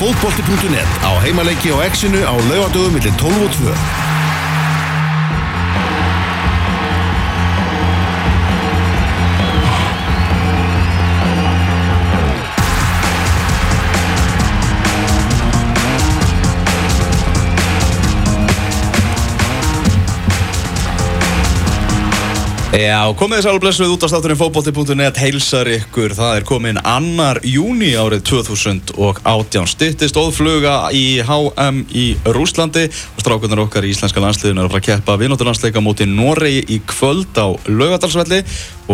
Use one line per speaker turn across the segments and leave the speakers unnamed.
fótbolti.net á heimaleiki og exinu á laugadögum millir 12 og 2.
Já, komið þess alveg blessuð út á státurinn fótbolti.net heilsar ykkur, það er komin annar júni árið 2018 styttist óðfluga í HM í Rúslandi og strákunar okkar í Íslenska landsliðinu er að keppa vinnótturlandsleika múti Noregi í kvöld á laugadalsvelli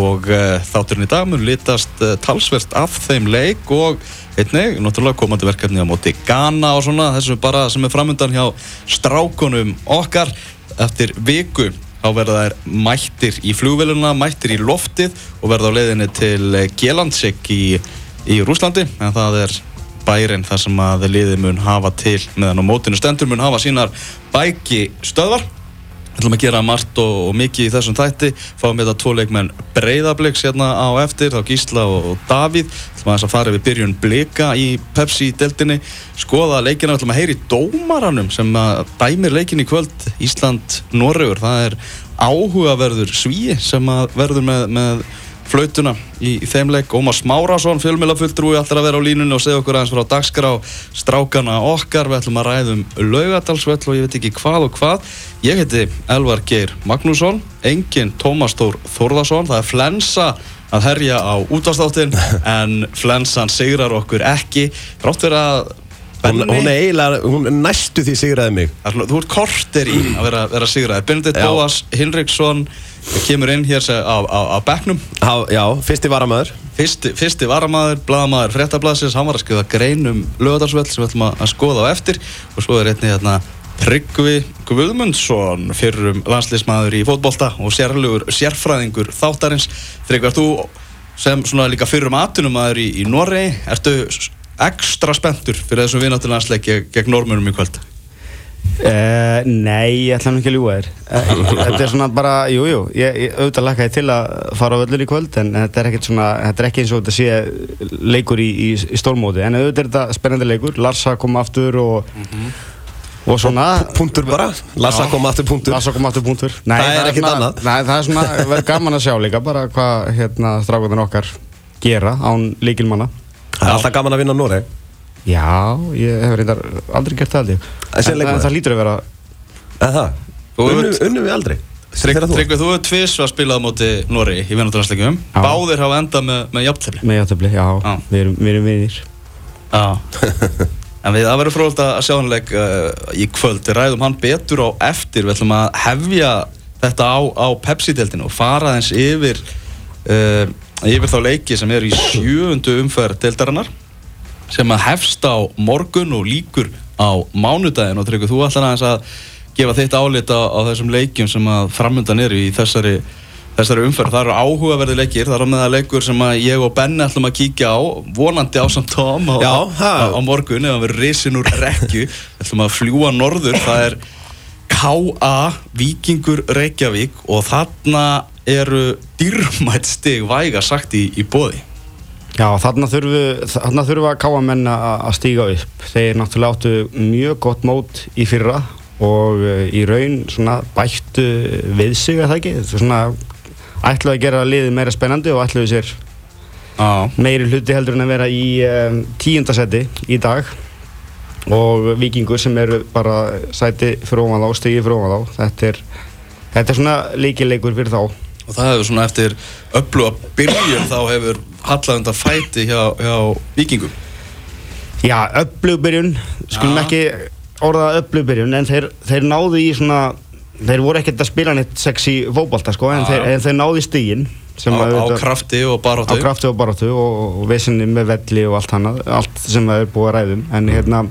og uh, þátturinn í dag mun litast uh, talsvert af þeim leik og einnig, náttúrulega komandi verkefni á móti Ghana og svona, þessu bara sem er framöndan hjá strákunum okkar eftir viku þá verða þær mættir í flugveluna, mættir í loftið og verða á leiðinni til Gelandsik í, í Rúslandi en það er bærin þar sem að liðið mun hafa til meðan á mótinu stendur mun hafa sínar bæki stöðvar Við ætlum að gera margt og, og mikið í þessum þætti. Fáum við þetta tvo leikmenn breyðabliks hérna á eftir, þá Gísla og, og Davíð. Við ætlum að fara við byrjun blika í Pepsi-deltinni skoða leikina, við ætlum að heyri dómaranum sem að dæmir leikin í kvöld Ísland-Norrögur, það er áhugaverður svíi sem að verður með, með flautuna í, í þeim leik. Ómar Smárasson, fjölmjölafulltrúi allir að vera á línunni og segja okkur aðeins frá dagskrá strákana okkar, við ætlum að ræðum laugadalsvell og ég veit ekki hvað og hvað. Ég heiti Elvar Geir Magnússon engin Tómas Tór Þórðarsson það er flensa að herja á útastáttin en flensan sigrar okkur ekki. Þrátt fyrir að
Hún, hún er eiginlega, hún næstu því sigraði mig.
Svona, þú ert kortir í að vera, vera sigraði Benedikt Bóas Hinriksson kemur inn hér á, bekknum.
Já, fyrsti varamæður
Fyrsti, fyrsti varamæður, bladamæður fréttablasins hann var að skrifa grein um lögadagsvöld sem við ætlum að skoða á eftir. Og svo er einni hérna Tryggvi Guðmundsson fyrrum landslýsmaður í fótbolta og sérlugur sérfræðingur þáttarins. Tryggvi, ert þú sem svona líka fyrrum atunumæður í, í Noregi? Ertu ekstra spenntur fyrir þessum vináttilandsleiki gegn normunum í kvöld?
Uh, nei, ég ætla ekki að ljúa þér. Uh, Þetta er svona bara, jújú jú, ég, ég auðvitað lakkaði til að fara á völlur í kvöld en þetta er ekkert svona, þetta er ekki eins og þetta sé leikur í, í, í stórmóti. En auðvitað er þetta spennandi leikur, Larsa kom aftur og mm -hmm. og svona.
Puntur bara, Larsa kom aftur puntur
Larsa kom aftur puntur
nei, Það er ekkert annað.
Nei, það er svona, verður gaman að sjá líka bara hvað hérna strákunar okkar gera án líkilmanna
Það er alltaf gaman að vinna Noreg
Já, ég hef reyndar aldrei gert það aldrei En, en það lítur að vera
En það? Unnu, unnu við aldrei?
Tryggvið, þú hefur tviss að spila á móti Nóri í vinnátturlandsleikum Báðir hafa endað með, með jafntefni
Með jafntefni, já, já. Við erum, vi erum vinir.
Já. En við, það verður fróðilegt að sjá hann leik uh, í kvöld. Við ræðum hann betur á eftir. Við ætlum að hefja þetta á, á Pepsi-deltinu og fara þess yfir uh, yfir þá leiki sem er í sjöundu umferð deltarinnar sem að hefst á morgun og líkur á mánudagin og Tryggur, þú ætlar aðeins að gefa þitt álita á, á þessum leikjum sem að framöndan eru í þessari, þessari umferð. Það eru áhugaverði leikir, það eru með það leikur sem að ég og Benni ætlum að kíkja á, vonandi á samt Tom á, á, á morgun ef við risin úr rekju, ætlum að fljúa norður, það er K.A. Vikingur Reykjavík og þarna eru dýrmætt stig væga sagt í, í bóði.
Já, þarna þurfum við að káa menna að stíga upp. Þeir náttúrulega áttu mjög gott mót í fyrra og í raun svona bættu við sig að það ekki. Svona ætlaðu að gera liðið meira spennandi og ætlaðu sér ah. meiri hluti heldur en að vera í um, tíundasetti í dag og vikingur sem eru bara sæti fyrir þá, stigi fyrir þá. Þetta er, þetta er svona líkileikur fyrir þá.
Og það hefur svona eftir öllu að byrjun þá hefur halland að fæti hjá, hjá vikingum.
Já, öllu byrjun, skulum ekki orða öllu byrjun, en þeir, þeir náðu í svona, þeir voru ekkert að spila neitt sexy fókbalta sko, en þeir, en þeir náðu í stígin.
Á, á krafti og baróttu.
Á krafti og baróttu og, og vissinni með velli og allt hana, allt sem það er búið að ræðum, en hérna,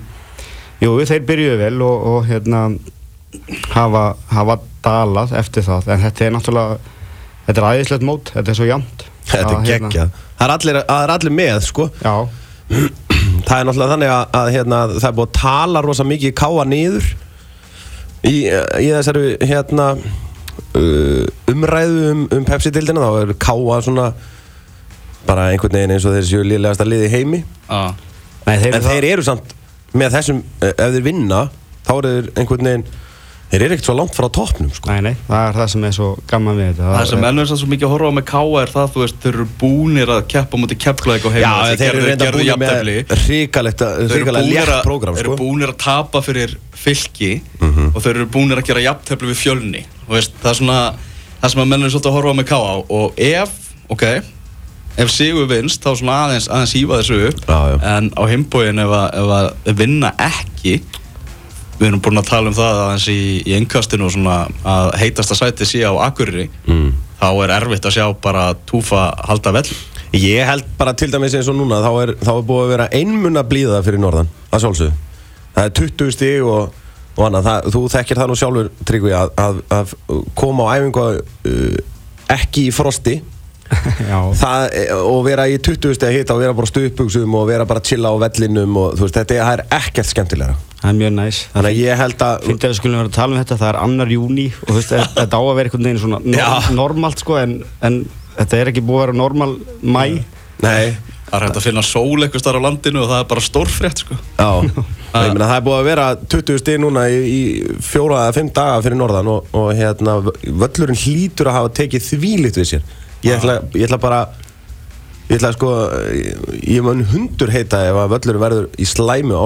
jú, þeir byrjuðu vel og, og hérna, hafa, hafa dalað eftir það, en þetta er náttúrulega, þetta er æðislegt mót, þetta er svo jamt.
Þetta er
hérna-
geggja. Það er allir, er allir með, sko.
Já.
Það er náttúrulega þannig að, að hérna, það er búið að tala rosa mikið káa niður í, í þessari hérna, uh, umræðu um, um Pepsi-dildina. Þá er káa svona bara einhvern veginn eins og þeir séu liðlegast að liði heimi.
Ah.
Nei, þeir
En þeir eru samt með þessum, eh, ef þeir vinna þá eru þeir einhvern veginn þeir eru ekkert svo langt frá toppnum sko.
Nei, nei, það er það sem er svo gaman við þetta
Það sem menn er svo mikið að horfa á með K.A. er það, þú veist, þeir eru búnir að keppa mútið keppleik og heima
Já, þeir eru reynda búin með ríkalegt létt prógram
Þeir
sko.
eru búnir að tapa fyrir fylki
Mhm.
og þeir eru búnir að gera jafntefli við fjölni veist, það er svona það sem menn er svolítið að horfa á með K.A. og ef, ok ef Sigur vinst, þá svona aðeins, aðeins hýfa þessu upp
Já, já.
en á himbóin ef, að- ef að ef vinna ekki við erum búin að tala um það aðeins í, í engkastinu og svona að heitasta sæti sé á Akureyri.
Mm.
þá er erfitt að sjá bara túfa halda vel
Ég held bara til dæmis eins og núna þá er, þá er búið að vera einmunna blíða fyrir norðan að sjálfsögðu. Það er 20 stig og, og annað. Það, þú þekkir það nú sjálfur Tryggvi að, að, að koma á æfingu uh, ekki í frosti það, og vera í 20 steg hitt og vera bara stuðbugsum og vera bara chilla á vellinum og þú veist, þetta er, er ekkert skemmtilegra.
Það er mjög næs.
Þannig að ég held að
Fyndi að við skulum vera að tala um þetta, það er annar júni og þú veist, þetta á að vera einhvern veginn svona
Já.
nor normalt sko, en, en þetta er ekki búið að vera normal mæ
nei,
það er hægt að finna sól eitthvað starf á landinu og það er bara stórfrétt sko.
Já, ég meina það er búið að vera 20 stig núna í, í fjóra eða fimm daga fyrir norðan og, og hérna völlurinn hlýtur að hafa tekið þvílitt við sér ég ætla, ég ætla bara ég ætla sko ég, ég mun hundur heita ef að völlurinn verður í slæmu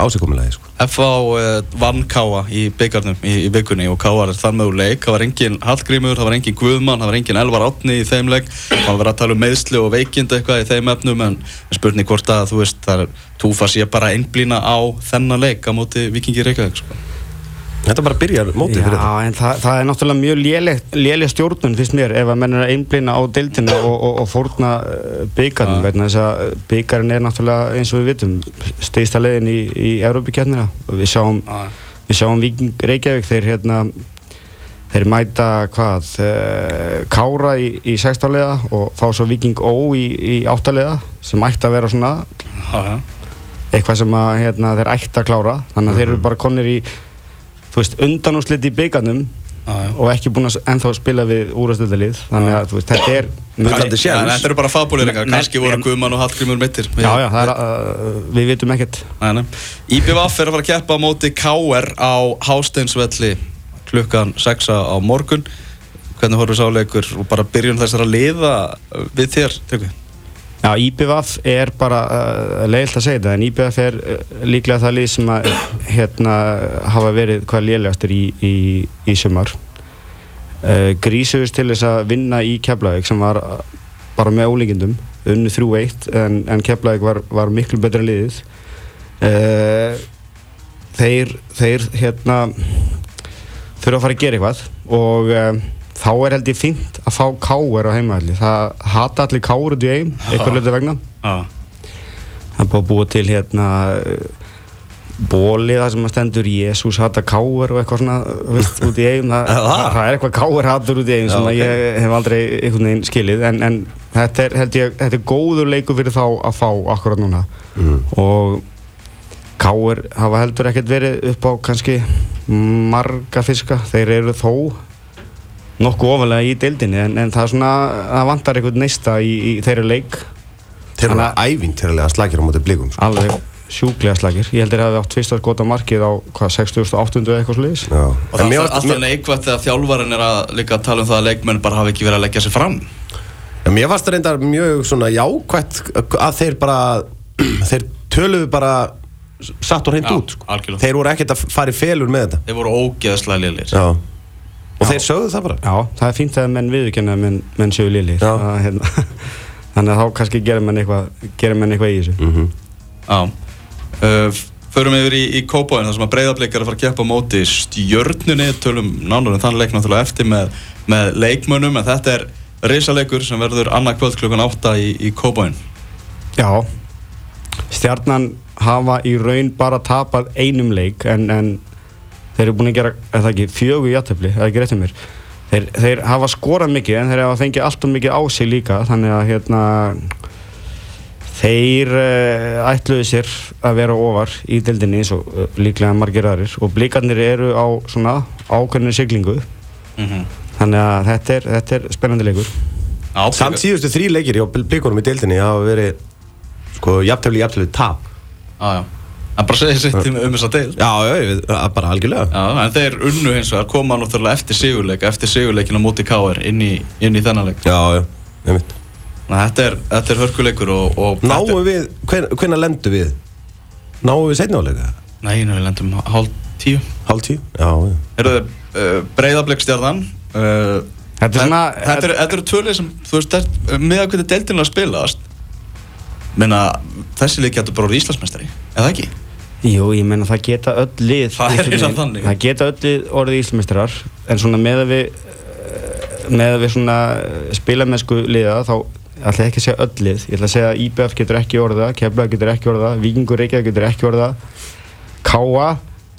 ásikomulegði sko.
F.A. Uh, vann K.A. í byggarnum í, í vikunni og K.A. er þann möguleik það var engin Hallgrímur, það var engin Guðmann það var engin Elvar Átni í þeim leik það var að tala um meðsli og veikind eitthvað í þeim efnum en spurning hvort að þú veist það er túfa sé bara einblýna á þennan leik á móti Vikingi Reykjavík sko.
Þetta bara byrjar mótið fyrir þetta.
Já, en það, það er náttúrulega mjög léleg, stjórnun fyrst mér ef að menn er að einblýna á deildinu og, og, og fórna byggarnum
Ja.
vegna þess að byggarinn er náttúrulega eins og við vitum stegsta leiðin í, í Európa-kjarnina við sjáum, við sjáum Viking Reykjavík þeir hérna þeir mæta hvað uh, Kára í, í sextalega og fá svo Viking Ó í, í áttalega sem ætti að vera svona
já.
eitthvað sem að hérna, þeir ætti að klára. Þannig að þeir eru bara konir í þú veist, undanúslit í byggarnum og ekki búin að ennþá spila við úrastöldalið þannig að þú veist, þetta er
Þetta eru bara fabuleringar,
Men-
kannski voru Guðmann og Hallgrímur mittir
já, já, það er, uh, við vitum ekkert.
Nei, nei. IBVF er að fara að keppa á móti KR á Hásteinsvelli klukkan 6 á morgun. Hvernig horfum sáleikur og bara byrjun þessar að liða við þér, Tryggvi?
Já, IBVF er bara uh, leiðilt að segja þetta en IBVF er uh, líklega það lið sem að hérna hafa verið hvað lélegastir í, í, í sumar. Uh, Grísuvist til þess að vinna í Keflavík sem var bara með ólíkindum unnu 3-1 en, en Keflavík var, var miklu betra liðið. Þeir, þeir hérna þurfa að fara að gera eitthvað og þá er held ég fínt að fá káur á heimaðalli það hata allir káur út í eigum eitthvað hluti vegna.
Já,
það er búið að búa til hérna bóli það sem að stendur Jésús hata káur og eitthvað svona veist, út í eigum það,
Það?
það, er eitthvað káur hatur út í
Já,
sem
ok.
að ég hef aldrei einhvern veginn skilið. En, en þetta er held ég þetta er góður leikur fyrir þá að fá akkurat núna.
Mm.
og káur hafa heldur ekkert verið upp á kannski marga fiska. Þeir eru þó nokkuð ofalega í deildinni en, en það er svona, það vantar einhvern neista í, í þeirra leik
Þeir eru
Þannig
ævintýrlega slagir á móti blikum sko.
alveg sjúklega slagir ég heldur að það hefði átt fyrst að skota markið á hvað, 68. eða eitthvað slúðis
Já.
og það er alltaf
mér-
neikvægt þegar þjálfarinn er að líka að tala um það að leikmenn bara hafa ekki verið að leggja sig fram
Já, Mér varst það reyndar mjög svona jákvætt að þeir bara þeir töluðu bara satt og hreint
Já,
út sko. þeir voru ekkert að fara í felur með þetta
þeir voru ógeðslega liðlir
Já. og þeir sögðu það bara.
Já, það er fínt að menn viðurkenna menn, menn
Já.
Að, hérna, þannig að þá kannski gerir menn eitthvað gerir menn eitthvað í þessu.
Mm
Já. Uh, Förum yfir í, í Kópáin þar sem að breyðarblik er að fara að keppa móti stjörnunni, tölum nánar en þann leik náttúrulega eftir með, með leikmönnum en þetta er risaleikur sem verður annað kvöld klukkan 8 í, í Kópáin
já, stjarnan hafa í raun bara tapað einum leik en, en þeir eru búin að gera, eða ekki, fjögur játtöfli eða ekki rétt um mér. Þeir, þeir hafa skorað mikið en þeir hafa fengið allt og mikið á sig líka þannig að hérna þeir uh, ætluðu sér að vera ofar í deildinni eins og uh, líklega margir aðrir. Og blikarnir eru á svona ákveðinu siglingu.
Mm -hmm.
þannig að þetta er, þetta er spennandi leikur.
Samt síðustu þrý leikir hjá blikunum í deildinni hafa verið sko jafntefli, jafntefli, tap.
Já, já hann bara segir sitt um um þessa deil
Já, já, ég veit, að bara algjörlega.
Já, en þeir unnu hins vegar koma náttúrulega eftir sigurleik eftir sigurleikin á móti KR inn í, inn í þennan leik.
Já, já, ég veit
að þetta er, þetta er hörkuleikur og, og
Náum við, hven, hvenær lendum við? Náum við setna áleika?
Nei, nú við lendum hálf tíu.
Hálf tíu? Já, já.
Uh, breyðablikstjarnan uh,
Þetta er svona
Þetta eru- þetta eru tvölið sem, þú veist, þetta- með að hvernig deildinu að spilast Menna, þessi leik getur bara orðið Íslandsmeistari, eða ekki?
Jú, ég menna það geta öll lið
Það er.
Það geta öll lið orðið íslumistrar En svona með að við eh, með að við svona spilamennsku liða þá ætla ég ekki að segja öll lið Ég ætla að segja að IBF getur ekki orða Keflag getur ekki orða Víkingur Reykjavík getur ekki orða Káa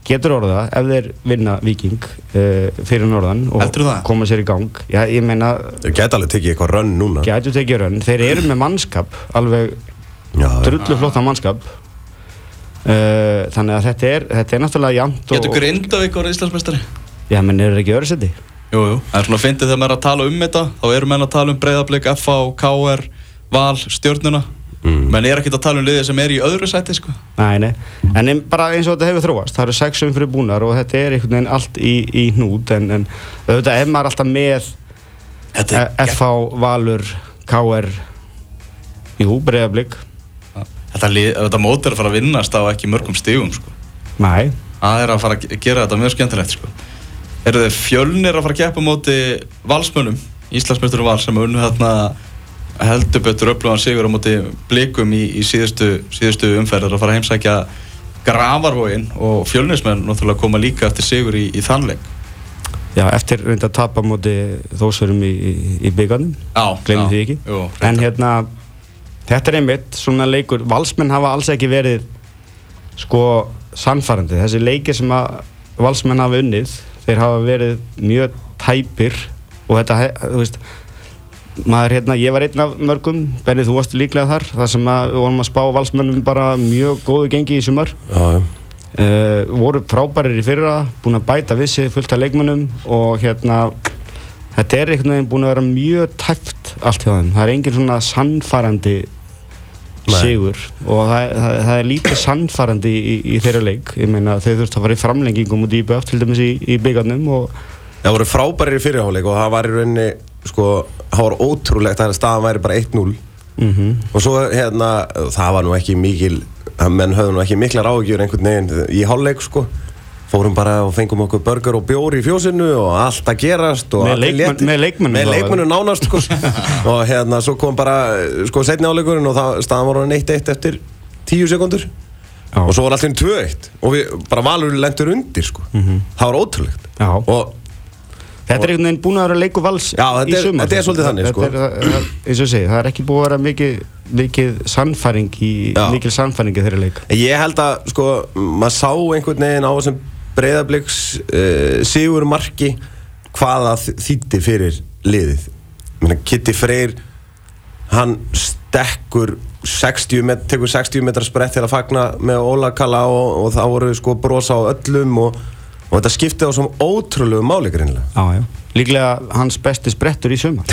getur orða ef þeir vinna Víking uh, fyrir norðan og koma sér í gang Já, ég meina,
Þau geta alveg tekið eitthvað rönn núna
getur tekið raun Þeir eru með mannskap alveg. Drullu flottan mannskap uh, þannig að þetta er þetta er náttúrulega jæmt
Getur Grindavík orðið Íslandsmeistari?
já menn eru ekki öðru seti
Jú, jú, það er svona að fyndið þegar maður er að tala um þetta þá eru menn að tala um breyðablik, FA, KR Val, stjórnuna
Mm.
menn er ekkert að tala um liðið sem er í öðru sæti sko.
nei, nei. en bara eins og þetta hefur þróast það eru sex umfyrir búnar og þetta er einhvern veginn allt í, í hnút en, en auðvitað ef maður er alltaf með
Þetta er
FH, Valur, KR jú, breyðablík
Þetta, þetta mót er að fara að vinnast á ekki mörgum stigum sko.
nei,
Það er að fara að ge- gera þetta mjög skemmtilegt sko. Eru þið fjölnir að fara að keppa móti valsmönnum, Íslandsmyndurum val sem unnu þarna heldur betur upplöðan sigur á móti blikum í, í síðustu, síðustu umferðar að fara að heimsækja gravarvógin og fjölnismenn náttúrulega koma líka eftir sigur í, í þannleik
já, eftir reynda að tapa móti þósverum í, í,
Já,
glemum því ekki.
jú,
en hérna þetta er einmitt svona leikur. Valsmenn hafa alls ekki verið sko sannfærandi. Þessi leikir sem að valsmenn hafa unnið þeir hafa verið mjög tæpir og þetta, þú veist maður hérna, ég var einn af mörgum. Benni þú varst líklega þar þar sem að við vorum að spá valsmennum bara mjög góðu gengi í sumar.
Já, já.
uh, voru frábærir í fyrra búin að bæta við sig fullt af leikmönnum og hérna þetta er einhvern veginn búin að vera mjög tæft allt hjá þeim, það er engin svona sannfærandi sigur og það, það, það er lítið sannfærandi í, í þeirra leik. Ég meina þau þurft að fara í framlengingum út í IBF til dæmis í, í byggarnum og
Það voru frábærir í fyrirháleik og það var í rauninni sko, það var ótrúlegt að staðan væri bara 1-0
mm
og svo hérna, það var nú ekki mikil menn höfðu nú ekki miklar áhugjur einhvern veginn í hálfleik sko fórum bara og fengum okkur burger og bjór í fjósinu og allt að gerast og
Með
allir
leikmenn-
léttir.
með leikmönnum
nánast sko. Og hérna svo kom bara sko setni áleikurinn og það, staðan var hann 1-1 eftir 10 sekundur
Já.
og svo var allir 2-1 og við bara valur lendur undir sko. Það var ótrúlegt. Og
Þetta er einhvern veginn búin að vera leiku vals
Já, þetta
í
er-
sumar.
þetta er svolítið þannig, sko.
Það- það- eins og ég segi, það er ekki búið að vera mikið, mikið sannfæring í, mikil sannfæring í þeirra leik.
Ég held að, sko, maður sá einhvern veginn á þessum breyðabliks uh, sigur marki hvað það þýtti fyrir liðið. Kitty Freyr, hann stekkur 60 met, tekur 60 metra sprett til að fagna með Óla Kalla og, og það voru sko brosa á öllum og, og þetta skipti á svona ótrúlegu máli greinlega.
Já, já Líklega hans besti sprettur í sumar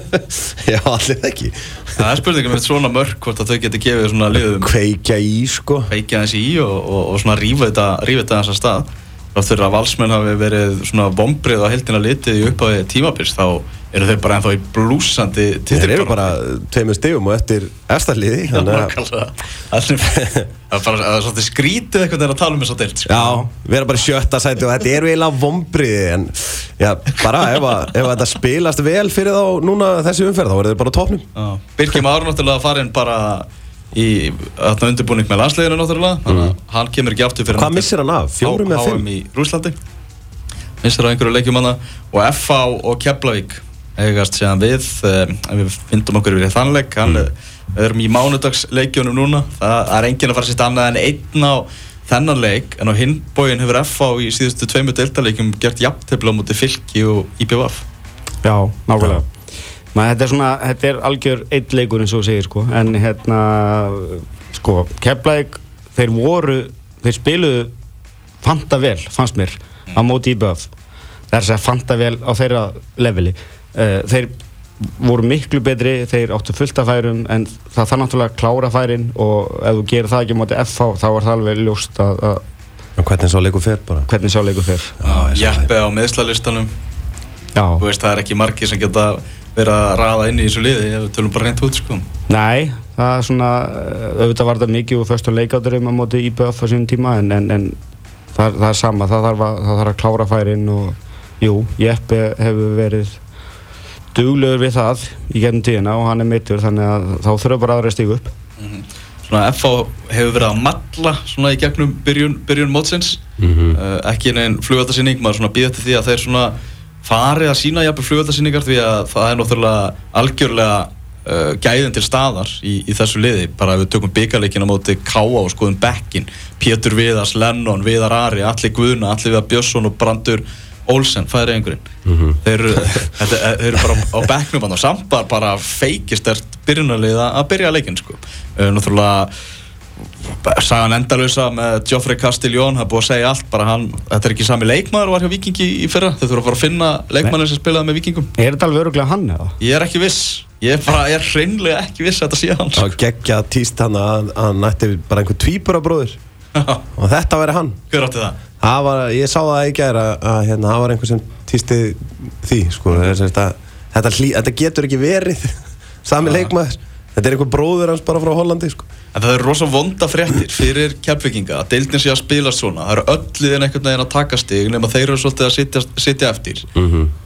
Já, allir ekki.
Það er spurningum eftir svona mörg hvort að þau geti gefið svona liðum
Kveikja í, sko.
veikja þessi í og, og, og svona rífa þetta, rífa þetta þessa stað fyrir að valsmenn hafi verið svona vombrið á heldina litið í upphafi tímabils þá eru þeir bara ennþá í blúsandi
Þeir eru bara tveimur stigum og eftir eftirliði.
Það er skrítið eitthvað þegar að tala um þess að deilt sko.
Já, við erum bara sjötta sæti og þetta er eiginlega vombriði en já, bara ef, að, ef að þetta spilast vel fyrir þá núna þessi umferð þá verður þið bara
Já. Birgir Már náttúrulega farin bara í undirbúning með landsleginu náttúrulega þannig að hann kemur ekki aftur fyrir
Hvað missir hann af? Fjórum eða fimm?
Missir á einhverju leikjum hana og FA og Keflavík eigast séðan við um, við fyndum okkur við þannleik.
Mm.
við erum í mánudagsleikjunum núna. Það er enginn að fara sýsta annað en einn á þennan leik en á hinbóin hefur FA í síðustu tveimu deildaleikjum gert jafntefla móti fylki og IPVF
Já, nákvæmlega. Maður, þetta er svona, þetta er algjör eitt leikur eins og segir sko. En hérna, sko, Keflæk þeir voru, þeir spiluðu fanta vel, fannst mér á móti IBF það er að segja fanta vel á þeirra leveli þeir voru miklu betri, þeir áttu fullt af færum en það þarf náttúrulega að klára færin og ef þú gerir það ekki á móti FH þá er það alveg ljóst að, að
Og hvernig svo leikur fer bara?
Hvernig sjá leikur fer?
Jeppe á meðslalistanum veist, það er ekki margir sem geta verið að raða inn í þessu liði ef við tölum bara reynd út, sko.
Nei, það er svona eh, auðvitað var þetta mikið úr föstum leikátturum á móti IBF á sínum tíma en, en, en það, það er sama, það þarf að, það þarf að klára færin og jú, Jeppe hefur verið duglegur við það í gennum tíðina og hann er meittur þannig að þá þurfa bara aðra að stígu upp.
Svona FH hefur verið að matla svona í gegnum byrjun, byrjun mótsins. Uh, ekki neinn flugvaldarsynning maður svona býða til því að þeir svona farið að sína jafnvel flugvaldarsynningar því að það er náttúrulega algjörlega uh, gæðin til staðar í, í þessu liði. Bara ef við tökum byggarleikin á móti Káa og skoðum Bekkin, Pétur Viðars, Lennon, Viðar Ari, Alli Guðna, Alli Viðar Björnsson og Brandur Olsen, færi einhverjinn þeir, eru- þetta, þeir eru bara á bekknum og samt bara, bara feikistert byrjunarlið að byrja leikinn sko. uh, náttúrulega sagan endalösa með Geoffrey Castiglione það er búið að segja allt, bara hann þetta er ekki sami leikmaður og var hjá Vikingi í fyrra þeir þurfa að fara að finna leikmaður sem spilaði með Vikingum
Er þetta alveg öruglega hann eða?
ég er ekki viss, ég er bara, ég er hreinlega ekki viss að þetta sé hann
Það
sko.
geggja tíst hann að að hann nætti bara einhver tvíbura bróður Og þetta væri hann
hver átti það?
Var, ég sá það í gæra að hérna, það var einhver sem týsti því sko, þess að þetta, hlý, þetta getur ekki verið sami leikmaður, þetta er einhver bróður hans bara frá Hollandi sko.
Það eru rosa vonda fréttir fyrir kefvikinga að deildin sé að spila svona. Það eru öll liðin einhvern veginn að taka stig nema þeir eru svolítið að sitja, sitja eftir.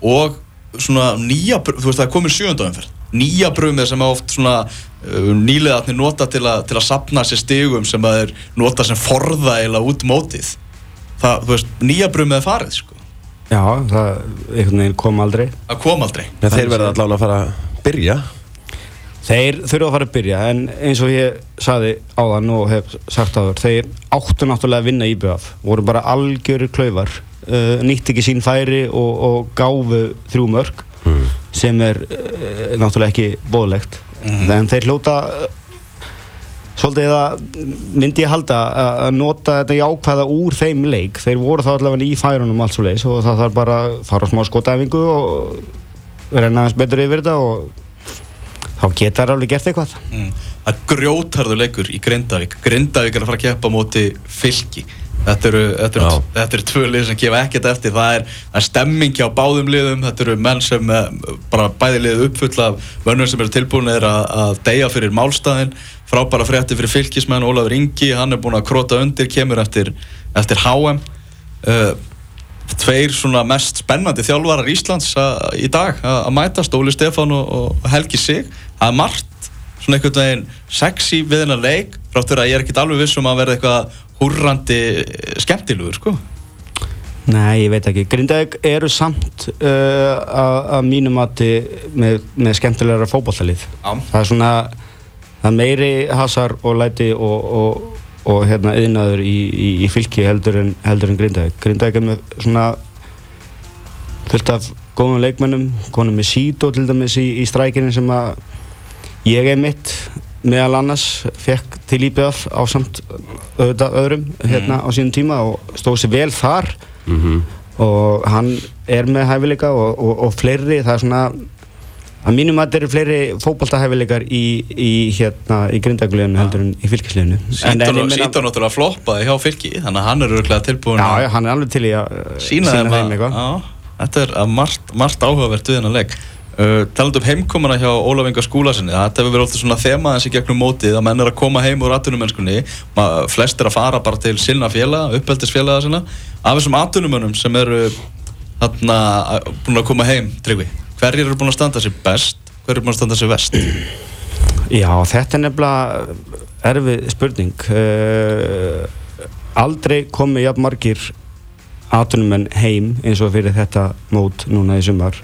Og svona nýja þú veist það er komin sjöndafumferð nýja brumið sem er oft svona uh, nýlegaðnir nota til að, til að sapna sér stigum sem að er nota sem forða eila út mótið það, þú veist, nýja brumið er farið sko.
Já, það einhvern veginn kom aldrei.
Það kom aldrei.
Ja, Þeir verða allavega að fara að byrja.
Þeir þurfa að fara að byrja en eins og ég saði áðan og hef sagt áður þeir áttu náttúrulega að vinna IBF voru bara algjörir klaufar uh, nýtt ekki sín færi og, og gáfu þrjú mörg sem er uh, náttúrulega ekki bóðlegt en þeir hljóta svolítið að myndi ég halda að að nota þetta jákvæða úr þeim leik. Þeir voru þá allavega í færunum allt svo leis og það þarf bara að fara á smá skotæfingu og reyna aðeins betur yfir þetta og þá geta þær alveg gert eitthvað.
Mm. það er grjótarður leikur í Grindavík. Grindavík er að fara að keppa á móti fylki þetta eru, þetta eru, þetta eru tvö lið sem gefa ekkert eftir. Það er, það er stemming hjá báðum liðum. Þetta eru menn sem eh, bara bæði liðið uppfull af mönnum sem eru tilbúinir að, að deyja fyrir málstæðin frábæra frétti fyrir fylkismenn. Ólafur Ingi, hann er búin að króta undir kemur eftir, eftir HM uh, tveir svona mest spennandi þjálfarar Íslands a, í dag að mætast. Óli Stefán og, og Helgi Sig. Það er margt svona einhvern veginn sexy við hennar leik. Fráttur að ég er ekkert alveg viss um að verða eitthvað húrrandi skemmtilegur sko
Nei, ég veit ekki. Grindavík eru samt uh, að mínu mati með, með skemmtilegra fótballtalið.
Já.
Það er svona það er meiri hasar og læti og, og, og hérna yðnaður í, í, í fylki heldur en, heldur en Grindavík. Grindavík er með svona fullt af góðum leikmennum, konum með Sító til dæmis í, í strækinu sem að ég er mitt meðal annars fekk til IBF á samt öðrum hérna á sínum tíma og stóð sér vel þar. Og hann er með hæfileika og, og, og fleiri, það er svona að mínum að þetta eru fleiri fótboltahæfileikar í, í hérna í grindagliðinu heldur en í fylkisliðinu.
Sýndan náttúrulega floppaði hjá fylki þannig að hann er örglega tilbúin
Já, já, hann er alveg til í að
sína þeim að
eitthvað.
Þetta er margt, margt áhugavert við hennar leik uh, taland um heimkomuna hjá Ólaf Inga Skúlasinni þetta hefur verið ofta svona þema þessi gegnum mótið að menn er að koma heim úr atvinnumennskunni. Flest er að fara bara til sinna félaga uppeldisfélaga sinna. Af þessum atvinnumönnum sem eru þarna að- búin að koma heim Tryggvi, hverjir eru búin að standa sér best? Hverjir eru búin að standa sér vest
Já, þetta er nefnilega erfið spurning. Uh, Aldrei komi jafn margir atvinnumenn heim eins og fyrir þetta mót núna í sumar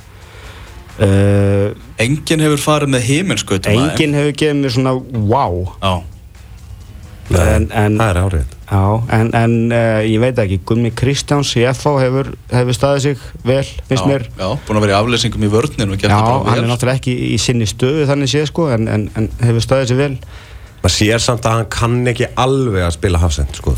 uh,
enginn hefur farið með heiminskautum
Enginn hefur gefið mér svona wow.
Já,
En- en-
Það er árið
Já, en, en uh, ég veit ekki, Gummi Kristjáns í FH hefur, hefur staðið sig vel, finnst
já,
mér.
já, búin að vera í afleysingum í vörninu og gert
Já,
það bara
hann er náttúrulega ekki í sinni stöðu þannig séð sko, en, en, en hefur staðið sig vel.
Maður sér samt að hann kann ekki alveg að spila hafsend sko.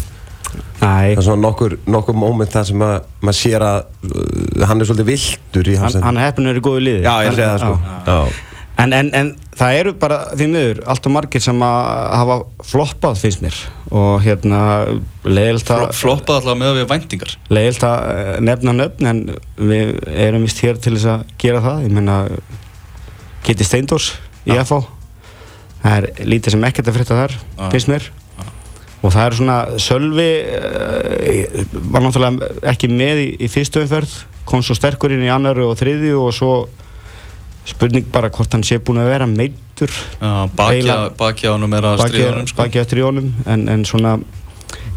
Nei,
það er svona nokkur, nokkur moment það sem að maður sér að uh, hann er svolítið viltur í
hann,
hafsend
hann heppin er í góðu liði.
Já, ég segi það sko.
Já.
já.
En, en, en það eru bara því miður allt og margir sem að hafa floppað finnst mér. Og hérna leiðilt að
Floppað alltaf með við væntingar.
Leiðilt að eh, nefna nöfn en við erum vist hér til þess að gera það. Ég meina Kitty Steindors í FH það er lítið sem ekkert að frétta þar finnst mér og það er svona Sölvi uh, var náttúrulega ekki með í, í fyrstu umferð kom svo sterkur inn í annaru og þriðju og svo spurning bara hvort hann sé búin að vera meittur
Já, bakja, bakja ánum er að stríða honum sko.
í honum en, en svona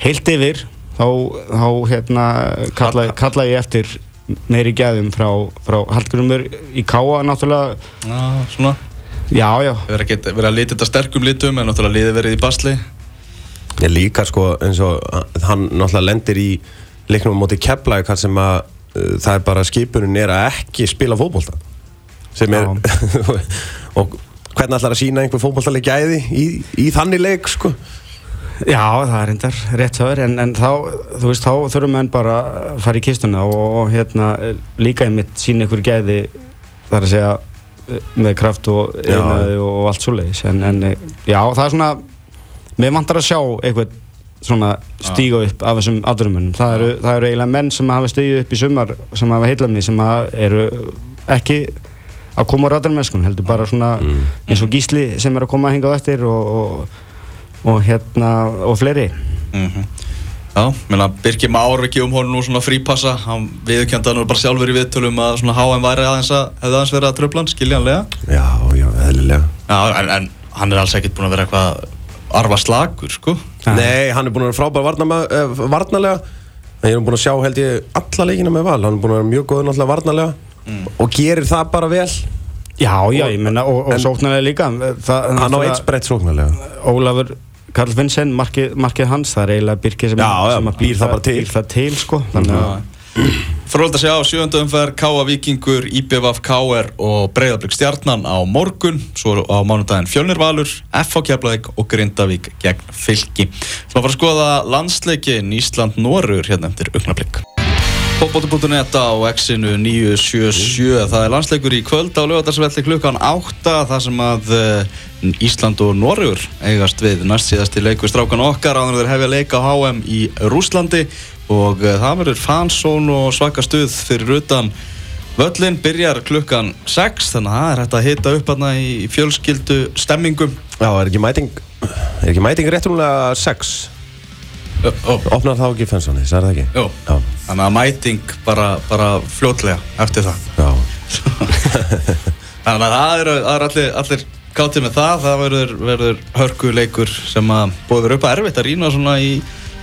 heilt yfir þá, þá hérna kalla, kalla ég eftir meiri gæðum frá, frá Hallgrimur í Káa náttúrulega.
Já, svona.
Já já.
Erum að, að lita þetta sterkum litum en náttúrulega liði verið í basli
Ég líka sko eins og hann náttúrulega lendir í leiknum á móti Keflæk þar sem að uh, það er bara skipunin er að ekki spila fótbolta. Sem er og hvernig ætlar að sína einhver fótboltaleg gæði í, í þannig leik sko?
Já, það er reyndar rétt höfður en, en þá, þú veist, þá þurfum menn bara að fara í kistuna og, og hérna líka einmitt sína ykkur gæði þar að segja eh, með kraft og einaði og, allt svoleiðis. En, en eh, já, það er svona mér vantar að sjá eitthvað svona stíga upp af þessum aðrumunum það eru, það eru eiginlega menn sem hafa stígið upp í sumar sem hafa heilað mig sem að eru ekki að koma á ræðarmennskun heldur bara svona eins og Gísli sem er að koma að hinga á eftir og, og, og hérna og fleiri.
Mm Já, meina Birkir Már ekki um honum nú svona frípassa. Hann viðurkjönda nú bara sjálfur í viðtölum að svona HM væri aðeins að hefði aðeins verið að tröflan, skiljanlega.
Já, já, eðlilega.
Já, en, en hann er alls ekkert búin að vera eitthvað arfa slagur, sko.
Nei, hann er búin að vera frábær varnama, eh, varnarlega. En ég er búin að sjá held ég alla leikina með val. Hann er búin að vera mjög góður náttúrulega varnarlega og gerir það bara vel.
Já, já, ég menna, og, og sóknarlega líka. Það,
hann á eitt breytt sóknarlega.
Ólafur Karl Vincent, markið, markið hans það er eiginlega Birkir sem,
Já, já,
sem að
býr það bara til.
býr það til sko. þannig að
Fróld að segja á sjönda umferð K.A. Víkingur, IBVF KR og Breiðablík Stjarnan á morgun. Svo á mánudaginn Fjölnir Valur FH Keflavík og Grindavík gegn Fylki. Svo að fara að skoða landsleikin Ísland-Norur hérna eftir augnablík Fótbolti.net á X-inu 977 Það er landsleikur í kvöld á lögadagsvelli klukkan 8 þar sem að eh, Ísland og Norrjur eigast við næst síðasti leikur strákan okkar áður þeir hefja leika á HM í Rúslandi og eh, það verður fansón og svaka stuð fyrir utan. Völlin byrjar klukkan 6 þannig að það er hægt að hita upp hérna í fjölskyldu stemmingum.
Já, er ekki mæting er ekki mæting réttrúlega 6
Ó, ó,
opnar þá ekki fensan þess, er það ekki?
Jó,
Já,
þannig að mæting bara, bara fljótlega eftir það.
Já,
Þannig að það eru, það eru allir, allir káttið með það, það verður, verður hörkuleikur sem að verið upp að erfitt að rýna svona í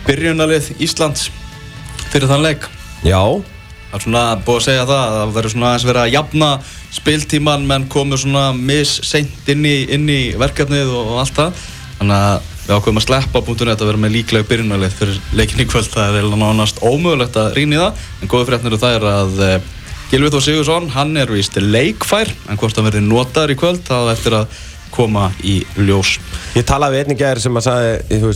byrjunalið Íslands fyrir þann leik.
já
Það er svona búið að segja það, það verður svona aðeins verið að jafna spiltíman menn komur svona misseint inn inn í verkefnið og, og allt það. Þannig að við ákveðum að sleppa búintunni að vera með líklega byrjunalið fyrir leikin í kvöld. Það er nánast ómögulegt að rýna í það, en góða fréttnir það er að eh, Gylfi Þór Sigursson, hann er víst leikfær, en hvort hann verði notaður í kvöld, það á eftir að koma í ljós.
Ég talaði við einnig gæðir sem að sagði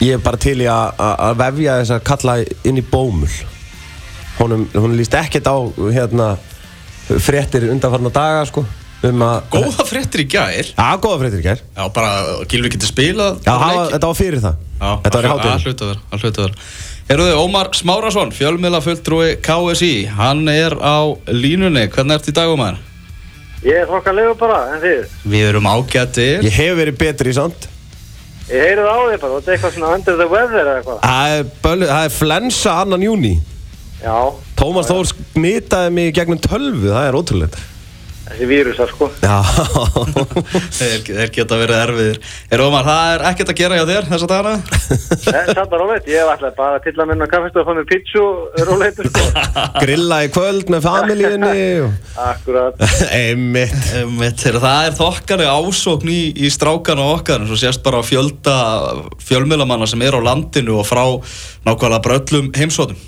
ég, er bara til í að vefja þess að kalla inn í bómul honum, honum líst ekkert á hérna fréttir undanfarnar daga sko um að
Góða fréttir í gær,
Já, góða fréttir í gær
já bara Gylfi getur spilað
Já, hafa, þetta var fyrir það
Já,
Þetta var í
að
hátinn
hluta þar, að hluta þar. Eruðu, Ómar Smárasson, fjölmiðla fulltrúi KSI, hann er á línunni, hvernig ert í dag Ómar?
Ég er þokkalegu bara, en þið?
Við erum ágættir.
Ég hef verið betri í samt
Ég heyrið á þið bara, þetta er eitthvað svona under the weather eða eitthvað.
Það er, það flensa annan júni
Já,
Tómas Þór smitaði mig gegnum tölvu Það er ótrúlega
þessi vírusar sko.
Já
Þeir, geta verið erfiðir. Er Ómar, það er ekkert að gera hjá þér þessa dagana?
En satt bara rólegt, ég hef alltaf bara til að minna kaffestu að fá mér pítsu róleitur sko.
Grilla í kvöld með familíunni og...
Akkurat.
Einmitt
Einmitt, það er þokkaleg ásókn í, í strákana okkar en svo sést bara á fjölda fjölmiðlamanna sem er á landinu og frá nákvæmlega bröllum heimsóðum.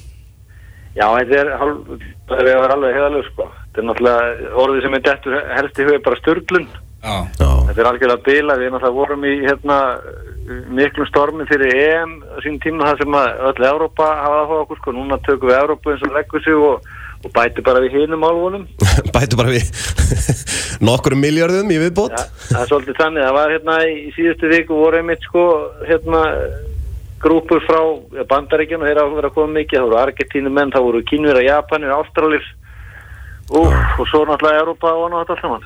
Já, þetta er, hálf, það er að vera alveg heiðalegu sko. Þetta er náttúrulega orðið sem er dettur helst í hugi bara störlun.
Já.
Já,
Þetta er algjörlega bila, við náttúrulega vorum í hérna miklum stormi fyrir EM sín tíma þar sem að öll Európa hafa áhuga okkur sko, núna tökum við Európa eins og leggur sig og, og bæti bara við hinum álfunum.
Bætu bara við nokkur miljardum í viðbót.
Ja, það er svolítið þannig, það var hérna í síðustu viku voru einmitt sko hérna grúpur frá ja, bandaríkjun og þeir hafa verið að koma mikið, það voru Argentínu menn, það voru Kínverja, Japanir, Ástralir og, og svo náttúrulega Europa og annað þetta allt saman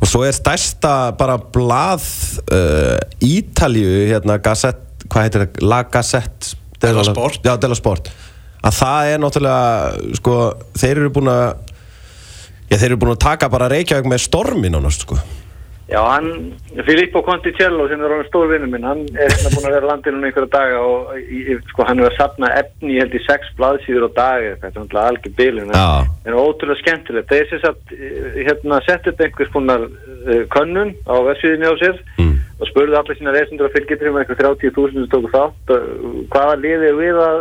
Og svo er stærsta bara blað uh, Ítalju hérna Gazette, hvað heitir það? La Gazette
Della Sport.
Já, Della Sport að það er náttúrulega sko, þeir eru búin að já, þeir eru búin að taka bara Reykjavík með stormin ánast sko
Já, hann, Filippo Conticello sem er alveg stór vinnu minn, hann er hérna búin að vera landinu um einhverja daga og í, sko, hann er að sapna efni, ég held í sex blaðsýður á dag eða eitthvað, þetta er náttúrulega algjör
Já.
en er ótrúlega skemmtilegt þeir sem sagt, eh, hérna, sett upp einhvers konar uh, könnun á vefsíðinni á sér
Mm.
og spurði allir sína reysendur að fylgja um eitthvað 30.000 sem tóku þátt hvaða liði er við að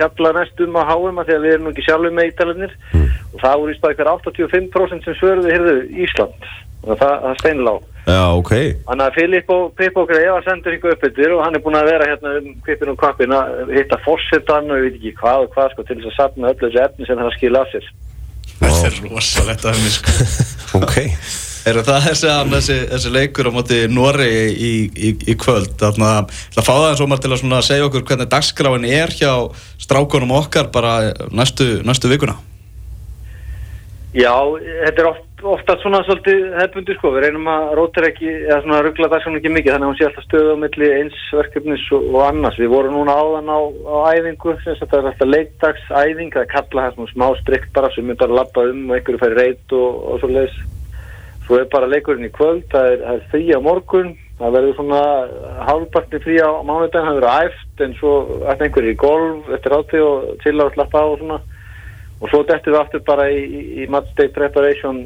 fjalla næstum á háum að því að við erum nú ekki sjálfur með ítalarnir. Og það voru í spæð hver 85% sem svörðu hérðu Ísland. Og það, það steinlá
Já, ok.
Þannig að Filip og Pippo Greif var sendur ykkur uppbyttir og hann er búin að vera hérna um kvipin og kvappin að hitta fórsetan og ég veit ekki hvað og hvað sko til þess að sapna öllu þessu efni sem það að skila af sér.
Þetta er rosalegt að mér sko.
Ok
Er það þessi, þessi, leikur á móti Nóri í, í, í kvöld Þannig að það fá það eins og maður til að segja okkur hvernig dagskráin er hjá strákunum okkar bara næstu, næstu vikuna
Já, þetta er oft, ofta svona svolítið hefbundi sko, við reynum að rótir ekki, eða svona ruggla svona ekki mikið, þannig að hún sé alltaf stöðu á milli eins verkefnis og, og annars. Við vorum núna áðan á, á æfingu, sem sagt það er alltaf leikdagsæfing, það er kalla það svona smá strikt bara sem bara að labba um og einhverju færi reyt og, og svo leiðis. Svo er bara leikurinn í kvöld, það er, er frí á morgun, það verður svona hálfparti frí á mánudaginn, það verður æft en svo ætti einhverju í golf eftir átti og til að slappa á og svona og svo dettum við aftur bara í, í, í match day preparation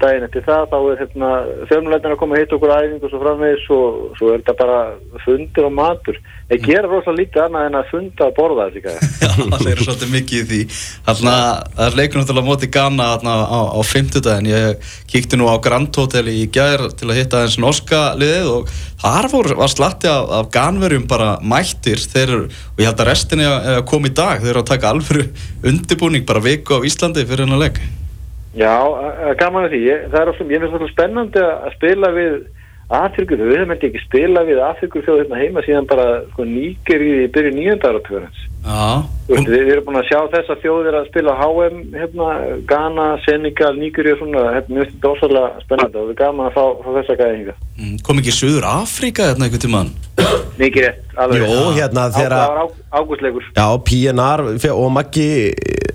daginn eftir það. Þá er hérna fjölmulegnar að koma að hitta okkur æfingu og svo framvegis og svo er þetta bara fundir og matur. Ég gera rosalega lítið annað en að funda að borða gæði
Já, það er svolítið mikið í því. Þannig að það er leikur náttúrulega á móti Ghana þarna á, á fimmtudaginn. Ég kíkti nú á Grand Hotel í gær til að hitta eins norska liðið og þar voru, var slatti af, af ganverjum bara mættir. Þeir, og ég held að restinni að koma í dag. Þeir eru að taka alvöru undirbúning bara viku á Íslandi fyrir hennar leik.
Já, a- a- gaman að því. Ég, það er ofta, ég finnst þetta spennandi að spila við Afrikur, við höfum ekki ekki spila við Afrikur þjóð hérna heima síðan bara sko, nýger í byrju nýjönda áratugurins
Já,
Þú veist, við, við erum búin að sjá þessa þjóðir að spila HM, hérna, Ghana, Senegal, Nígeri og svona, hérna, þetta ósvæðlega spennandi og við gaman að fá, fá þessa gæðinga.
Mm, kom ekki Suður Afrika hérna einhvern
Mikið rétt, alveg.
Jó, hérna þegar
ágústleikur,
Já, PNR og Maggi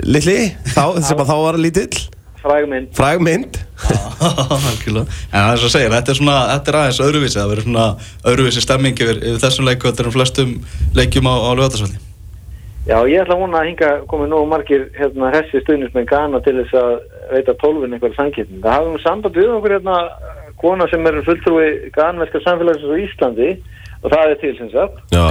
Lilli, þá, sem að þá var lítill
frægmynd.
Fræg mynd
Algjörlega. en það er svo að segja, þetta er svona þetta er aðeins öðruvísi, það verður svona öðruvísi stemming yfir, yfir þessum þetta er um flestum leikjum á, á lögatarsvalli
Já, ég ætla að vona að hinga komið nógu margir, hérna, hessi stuðnismenn Ghana til þess að veita tólfin einhverja samkipning. Það hafum samband við okkur, hérna, kona sem er fulltrúi Ghanverska samfélagsins á Íslandi og það er til sem sagt.
Já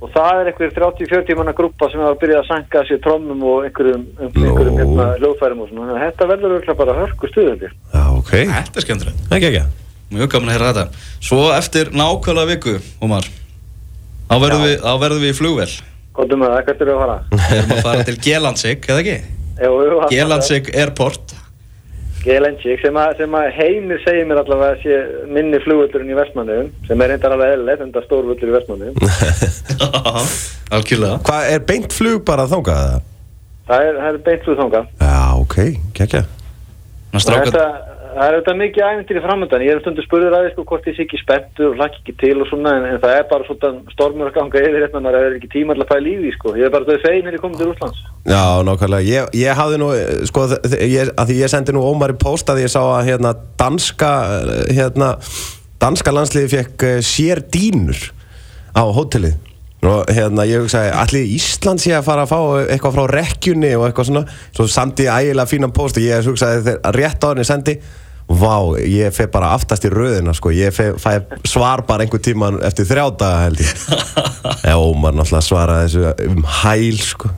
og það er einhver 30-40 manna grúpa sem hafa byrjað að sanka sér trommum og einhverjum, um, einhverjum hérna, hljóðfærum og svona. Þannig að þetta verður öll bara hörku stuðandi.
Já, ok.
Þetta er skemmtilegt,
Ekki, ekki
mjög gaman að heyra þetta. Svo eftir nákvæmlega viku, Ómar þá verðum við, þá verðum við í flugvél.
Kondum að það, hvert eru að fara?
Við erum að fara til Gelansik, eða ekki?
Jú, jú,
Gelansik Airport
Gelensík sem, sem að heimir segir mér allavega að sé minni flugvöldurinn í Vestmannum sem er reyndar alveg eðlilegt en það stór völlur í Vestmannum
Algjörlega.
Hvað, er beint flug bara eða?
það er, það er beint svo þanga
Já, ok,
strákar,
þetta, það er þetta mikið æfintir í framöndan ég er stundu spurður að því sko hvort ég sé ekki spenntur og hlakki ekki til og svona en, en það er bara svona stormur að ganga yfir hérna maður er ekki tíma til að í því sko. Ég er bara þau fegin ég komið til Úslands
Já, nákvæmlega, ég, ég hafði nú, sko, ég, að því ég sendi nú Ómari post að ég sá að hérna danska, eh, hérna, danska landsliði fekk eh, sér dínur á hótelið og hérna ég hugsaði, allir Ísland sé að fara að fá eitthvað frá rekkjunni og eitthvað svona, svo sendi ég ægilega fínan post og ég hugsaði þegar rétt á henni sendi Vá, ég feg bara aftast í röðina sko, ég feg, fæ svar bara einhver tíma eftir þrjá daga held ég. Já, Ómar náttúrulega svaraði þessu um hæl sko.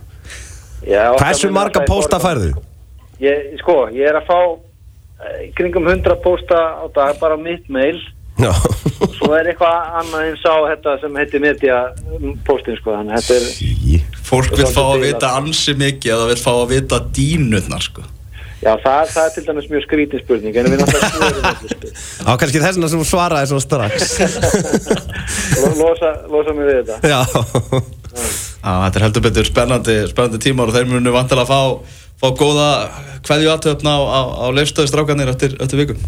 Já,
Hversu marga pósta færðu?
Ég, sko, ég er að fá eh, kringum 100 pósta á dag bara á mitt mail
Já,
svo er eitthvað annað eins á þetta sem heitir media postin sko þannig þetta er
sí
Fólk vil fá að vita ansi mikið eða vil fá að vita dínutnar sko.
já það, það er til dæmis mjög skrítin spurning en við náttúrulega sko.
Á kannski þess vegna sem þú svaraði svona strax
Lo- losa, losa mig við þetta
Já
Já, þetta er heldur betur spennandi, spennandi tímar og þeir munu vantilega að fá, fá góða kveðju aðtöfna á, á, á leifstöðu strákanir eftir, eftir vikum.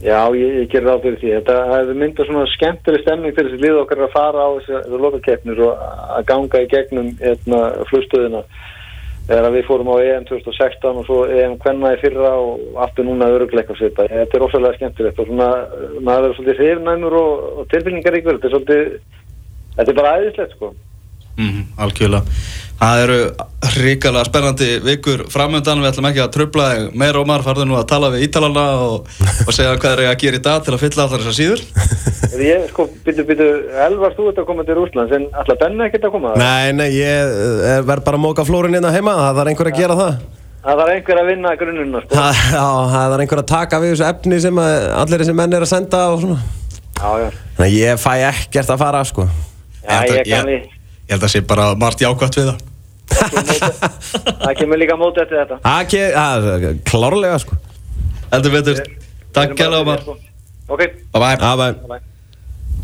Já, ég, ég gerir ráð fyrir því. Þetta hefur myndað svona skemmtileg stemning fyrir þessi lið okkar að fara á þessi lokakeppnir og að ganga í gegnum hérna, flugstöðina. Þegar við fórum á EM 2016 og svo EM Kvenna í fyrra og aftur núna örugleika svipa. Þetta er ósæðilega skemmtilegt og svona maður verður svolítið hrifnæmur og, og tilbyggingaríkur. Þetta er svolítið, þetta er bara æðislegt sko.
Mm, algjörlega. Það eru hrikalega spennandi vikur framöndan, við ætlum ekki að tröfla þig meira Ómar, farðu nú að tala við Ítalana og, og segja hvað er ég að gera í dag til að fylla allar þessar síður.
Ég, sko, byttu, byttu, Elvar, þú ert að koma til Rúslands en alltaf Benni ekkert að koma?
Nei, nei, ég eh, verð bara að móka flórin hérna heima Það þarf einhver að gera það
Það þarf einhver að vinna grunnuna, sko.
Það, já, það þarf einhver að taka við þessu efni sem að allir þessi menn er að senda og svona
Já, já.
Þannig að ég fæ ekkert að fara, sko
að-.
Ég
held að sé bara margt jákvæmt við það.
Það kemur líka móti eftir þetta.
Það er klárlega, sko
Heldur betur. Takk Ómar.
sko. Ok,
Bye bye.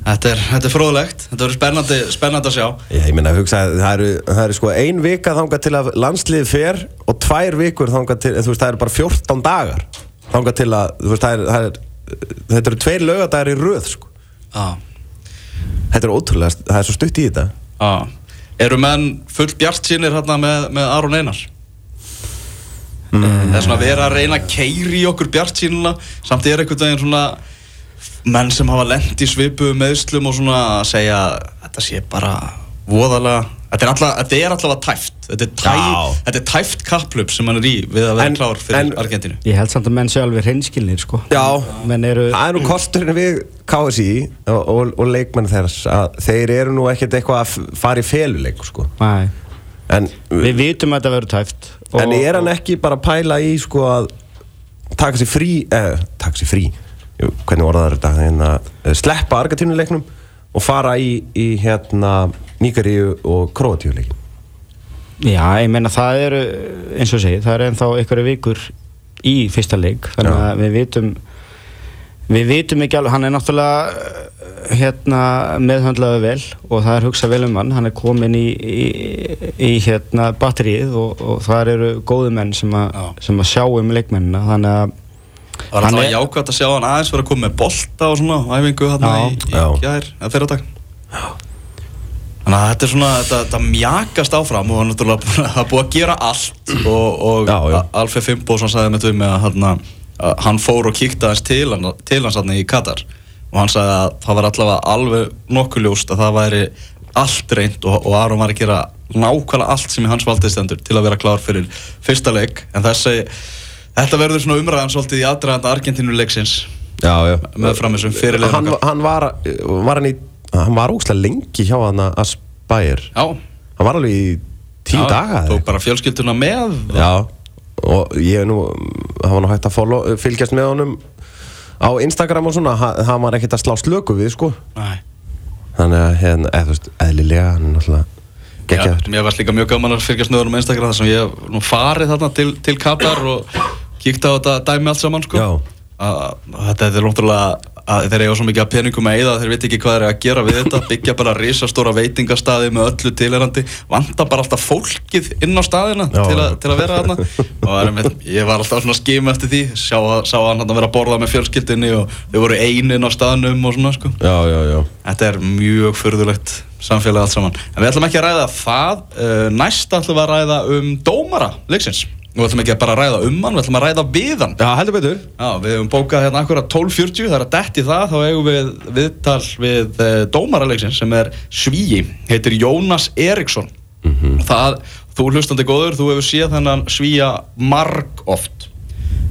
Þetta er, þetta er fróðlegt, þetta verður spennandi, spennandi að sjá.
Ég meina, hugsa, það eru, það eru sko ein vika þangað til að landslið fer og tvær vikur þangað til, þú veist, það eru bara 14 dagar þangað til að, þú veist, það er, það er þetta eru tveir lögadagar í röð, sko
Já.
Þetta er ótrúlega, það er svo stutt í þetta
Já. Eru menn full bjart sínir hérna með, með Aron Einar? Það er svona að vera að reyna að keiri okkur bjart sínuna samt er einhvern veginn svona menn sem hafa lent í svipu meðslum og svona að segja þetta sé bara voðalega þetta er alltaf, þetta er alltaf að tæft. Þetta er, tæ,
Já.
þetta er tæft kapplöp sem hann er í við að vera
En-
klár fyrir
en-
Argentínu.
Ég held samt að menn sé alveg hreinskilnir sko.
Já,
Menn eru
það er nú kosturinn við KSI og, og, og leikmenn þess að þeir eru nú ekkert eitthvað að fara í feluleik, sko.
Nei,
En,
Við vitum að þetta verður tæft og-
en er hann ekki bara að pæla í, sko, að taka sér frí, eh, taka sér frí? Jú, hvernig orðaður þetta, hérna, eh, sleppa Argentínuleiknum og fara í, í hérna, Níkaríu og Króatíuleik
Já, ég meina það eru eins og segi, það eru ennþá einhverju vikur í fyrsta leik þannig
Já.
að við vitum við vitum ekki alveg, hann er náttúrulega eh, hérna meðhöndlaðu vel og það er hugsað vel um hann. Hann er komin í, í, í hérna batterið og, og það eru góðu menn sem, a, sem að sjá um leikmennina þannig að
Það var alltaf jákvæmt að sjá hann aðeins vera að koma með bolta og svona æfingu
Já.
í, í gær, eða fyrir dag Þannig að þetta er svona, þetta, þetta mjakast áfram og hann er náttúrulega búinn að- búið að gera allt og, og
Já, já.
Alfred Fimboðsson sagði með við mig að að hann fór og kíkta aðeins til, til hans í Katar. Og hann sagði að það var allavega alveg nokkuð ljóst að það væri allt reynd og, og Aron var að gera nákvæmlega allt sem í hans valdið stendur til að vera klár fyrir fyrsta leik. En þessi, þetta verður svona umræðan svolítið í aðdraðanda Argentínuleiksins. Með fram þessum fyrirlegum
hann, hann var, var hann í hann var ógslag lengi hjá hann að Spire
Já,
hann var alveg í tíu
já,
daga
tók bara fjölskylduna með
Já, og ég er nú það var nú hægt að follow, fylgjast með honum á Instagram og svona. Hann, hann var ekkert að slá slöku við sko.
Nei.
þannig að hérna, eða þú veist, eðlilega hann er náttúrulega geggjaður.
mér var líka mjög gaman að fylgjast með honum á Instagram þar sem ég hef nú farið þarna til, til Katar og kíkt á þetta dæmi allt saman sko. Þetta er náttúrulega að þeir eiga svo mikið að peningum að eyða að þeir veit ekki hvað þeir að gera við þetta byggja bara risastóra veitingastaði með öllu tilherandi vanda bara alltaf fólkið inn á staðina
Já.
til, a, til að vera þarna og einmitt, ég var alltaf svona skím eftir því sá, sá hann að vera að borða með fjölskyldinni og þau voru einin á staðnum og svona sko
Já, já, já
Þetta er mjög furðulegt samfélag allt saman. En við ætlum ekki að ræða það. Uh, næst ætlum við að ræða um dómara leiksins. Við ætlum ekki að bara ræða um hann, við ætlum að ræða við hann.
Já, heldur betur
Já, við hefum bókað hérna akkurat 12.40, það er að detti það, þá eigum við viðtal við uh, dómara leiksins sem er svíi, heitir Jónas Eriksson. Það, þú hlustandi góður, þú hefur séð þennan svíja marg oft.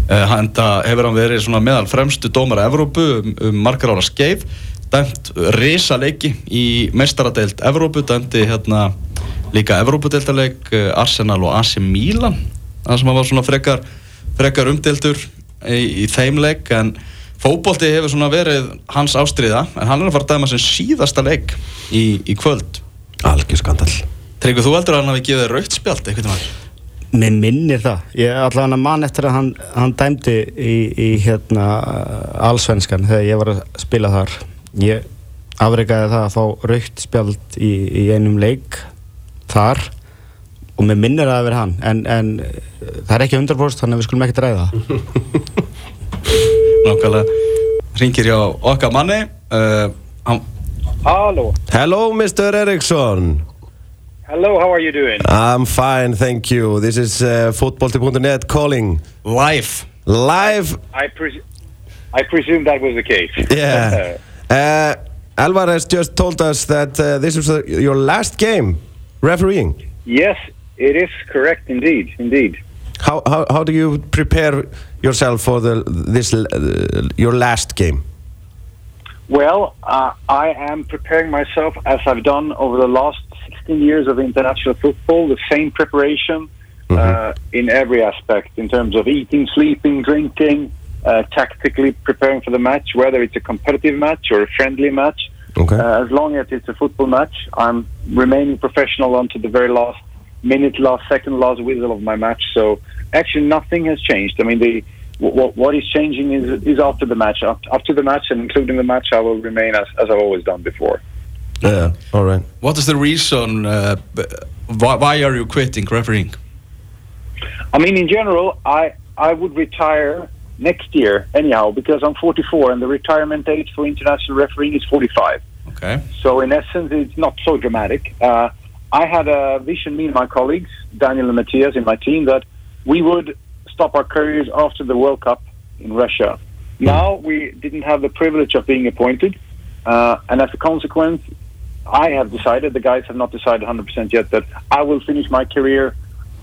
Uh, hann hefur hann verið svona meðal fremstu dómara Evrópu um, um margar ára skeið dæmt risa leiki í meistaradeild Evrópu, dæmdi hérna líka Evrópudeildarleik uh, Arsenal og AC Milan það sem hann var svona frekar, frekar umdeildur í, í þeim leik en Fótbolti hefur svona verið hans ástriða en hann er að fara að dæma sem síðasta leik í, í kvöld
Algjör skandal
Tryggur þú heldur að hann hafi gefið raukt spjald eitthvað maður?
Mér minnir það. Ég allavega hann mann eftir að hann, hann dæmdi í, í hérna allsvenskan þegar ég var að spila þar. Ég afreikaði það að fá raukt spjald í, í einum leik þar og mér minnir það að vera hann en, en það er ekki 100% þannig að við skulum ekki ræða það.
Nákvæmlega ringir hjá okkar manni uh, hann,
Hello.
Hello Mr. Eriksson
Hello, how are you doing?
I'm fine, thank you This is uh, football.net calling
live
Live
I, pres- I presume that was the case.
Yeah. Uh, Alvarez just told us that uh, this was uh, your last game refereeing.
yes, it is correct indeed. Indeed.
How, how, how do you prepare yourself for the this uh, your last game?
Well, uh, I am preparing myself as I've done over the last 16 years of international football, the same preparation uh, in every aspect in terms of eating, sleeping, drinking, uh, tactically preparing for the match, whether it's a competitive match or a friendly match.
Okay.
Uh, as long as it's a football match, I'm remaining professional until the very last minute, last second, last whistle of my match. So actually, nothing has changed. I mean, the what, what is changing is is after the match. Up, up the match and including the match, I will remain as, as I've always done before.
Yeah. All right.
What is the reason uh, why, why are you quitting refereeing?
I mean, in general, I I would retire next year anyhow because I'm 44 and the retirement age for international refereeing is 45.
Okay
So in essence, it's not so dramatic. Uh, I had a vision, me and my colleagues, Daniel and Matthias in my team, that we would stop our careers after the World Cup in Russia. Now we didn't have the privilege of being appointed, uh, and as a consequence, I have decided, the guys have not decided 100% yet, that I will finish my career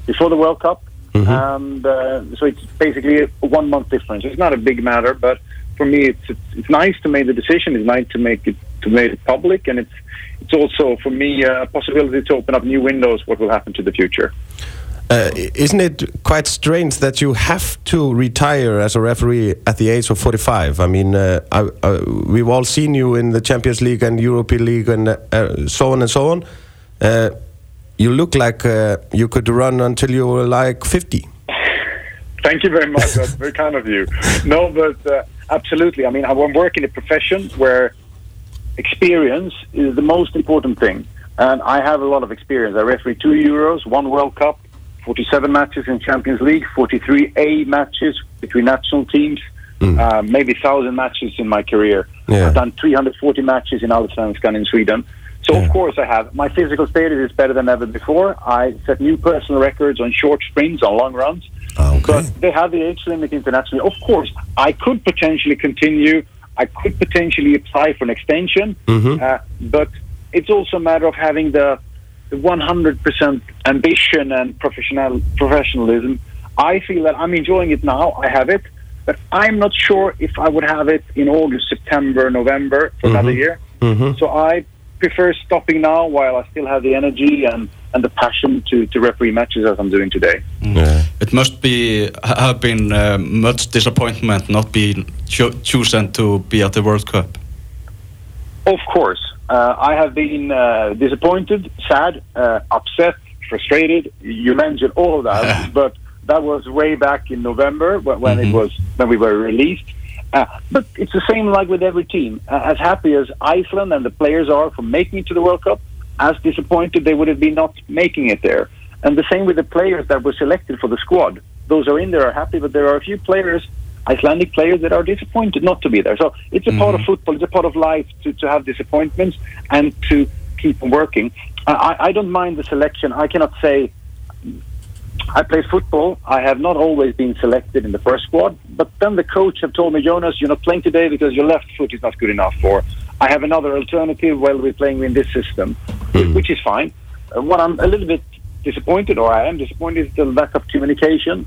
before the World Cup. And uh, so it's basically a one month difference. It's not a big matter, but for me, it's, it's it's nice to make the decision. It's nice to make it to make it public, and it's it's also for me a possibility to open up new windows. What will happen to the future?
Uh, isn't it quite strange that you have to retire as a referee at the age of 45? I mean, uh, I, I, we've all seen you in the Champions League and European League and uh, uh, so on and so on. Uh, you look like uh, you could run until you were like 50.
Thank you very much. That's very kind of you. No, but uh, absolutely. I mean, I work in a profession where experience is the most important thing, and I have a lot of experience. I referee two Euros, one World Cup, 47 matches in Champions League, 43 A matches between national teams, uh, maybe thousand matches in my career.
Yeah.
I've done 340 matches in Allsvenskan in Sweden. So of course I have. My physical status is better than ever before. I set new personal records on short sprints, on long runs.
Okay.
But they have the age limit internationally. Of course, I could potentially continue. I could potentially apply for an extension. Mm-hmm. Uh, but it's also a matter of having the, the 100% ambition and professional professionalism. I feel that I'm enjoying it now. I have it. But I'm not sure if I would have it in August, September, November for another mm-hmm. year. Mm-hmm. So I prefer stopping now while I still have the energy and, and the passion to, to referee matches as I'm doing today.
Yeah.
It must be have been uh, much disappointment not being cho- chosen to be at the World Cup.
Of course, uh, I have been uh, disappointed, sad, uh, upset, frustrated. You mentioned all of that, but that was way back in November when, when it was when we were released. Uh, but it's the same like with every team. Uh, as happy as Iceland and the players are for making it to the World Cup, as disappointed they would have been not making it there. And the same with the players that were selected for the squad. Those are in there are happy, but there are a few players, Icelandic players, that are disappointed not to be there. So it's a part of mm-hmm. football, it's a part of life to, to have disappointments and to keep working. I, I don't mind the selection. I cannot say I play football. I have not always been selected in the first squad, but then the coach have told me, Jonas, you're not playing today because your left foot is not good enough. Or I have another alternative while we're playing in this system, wh- which is fine. Uh, what I'm a little bit disappointed, or I am disappointed, is the lack of communication.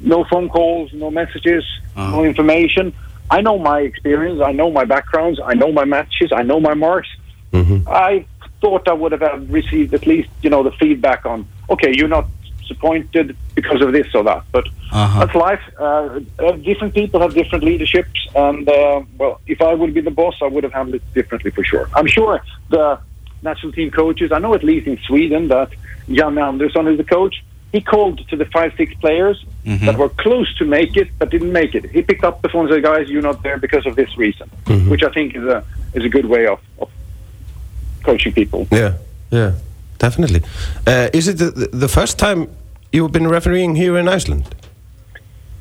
No phone calls, no messages, no information. I know my experience. I know my backgrounds. I know my matches. I know my marks. I thought I would have received at least, you know, the feedback on, okay, you're not disappointed because of this or that. But
Uh-huh.
that's life. Uh, uh, different people have different leaderships, and uh, well, if I would be the boss, I would have handled it differently for sure. I'm sure the national team coaches. I know at least in Sweden that Jan Andersson is the coach. He called to the five, six players that were close to make it but didn't make it. He picked up the phone and said, "Guys, you're not there because of this reason," which I think is a is a good way of, of coaching people.
Yeah, yeah, definitely. Uh, is it the, the first time you've been refereeing here in Iceland?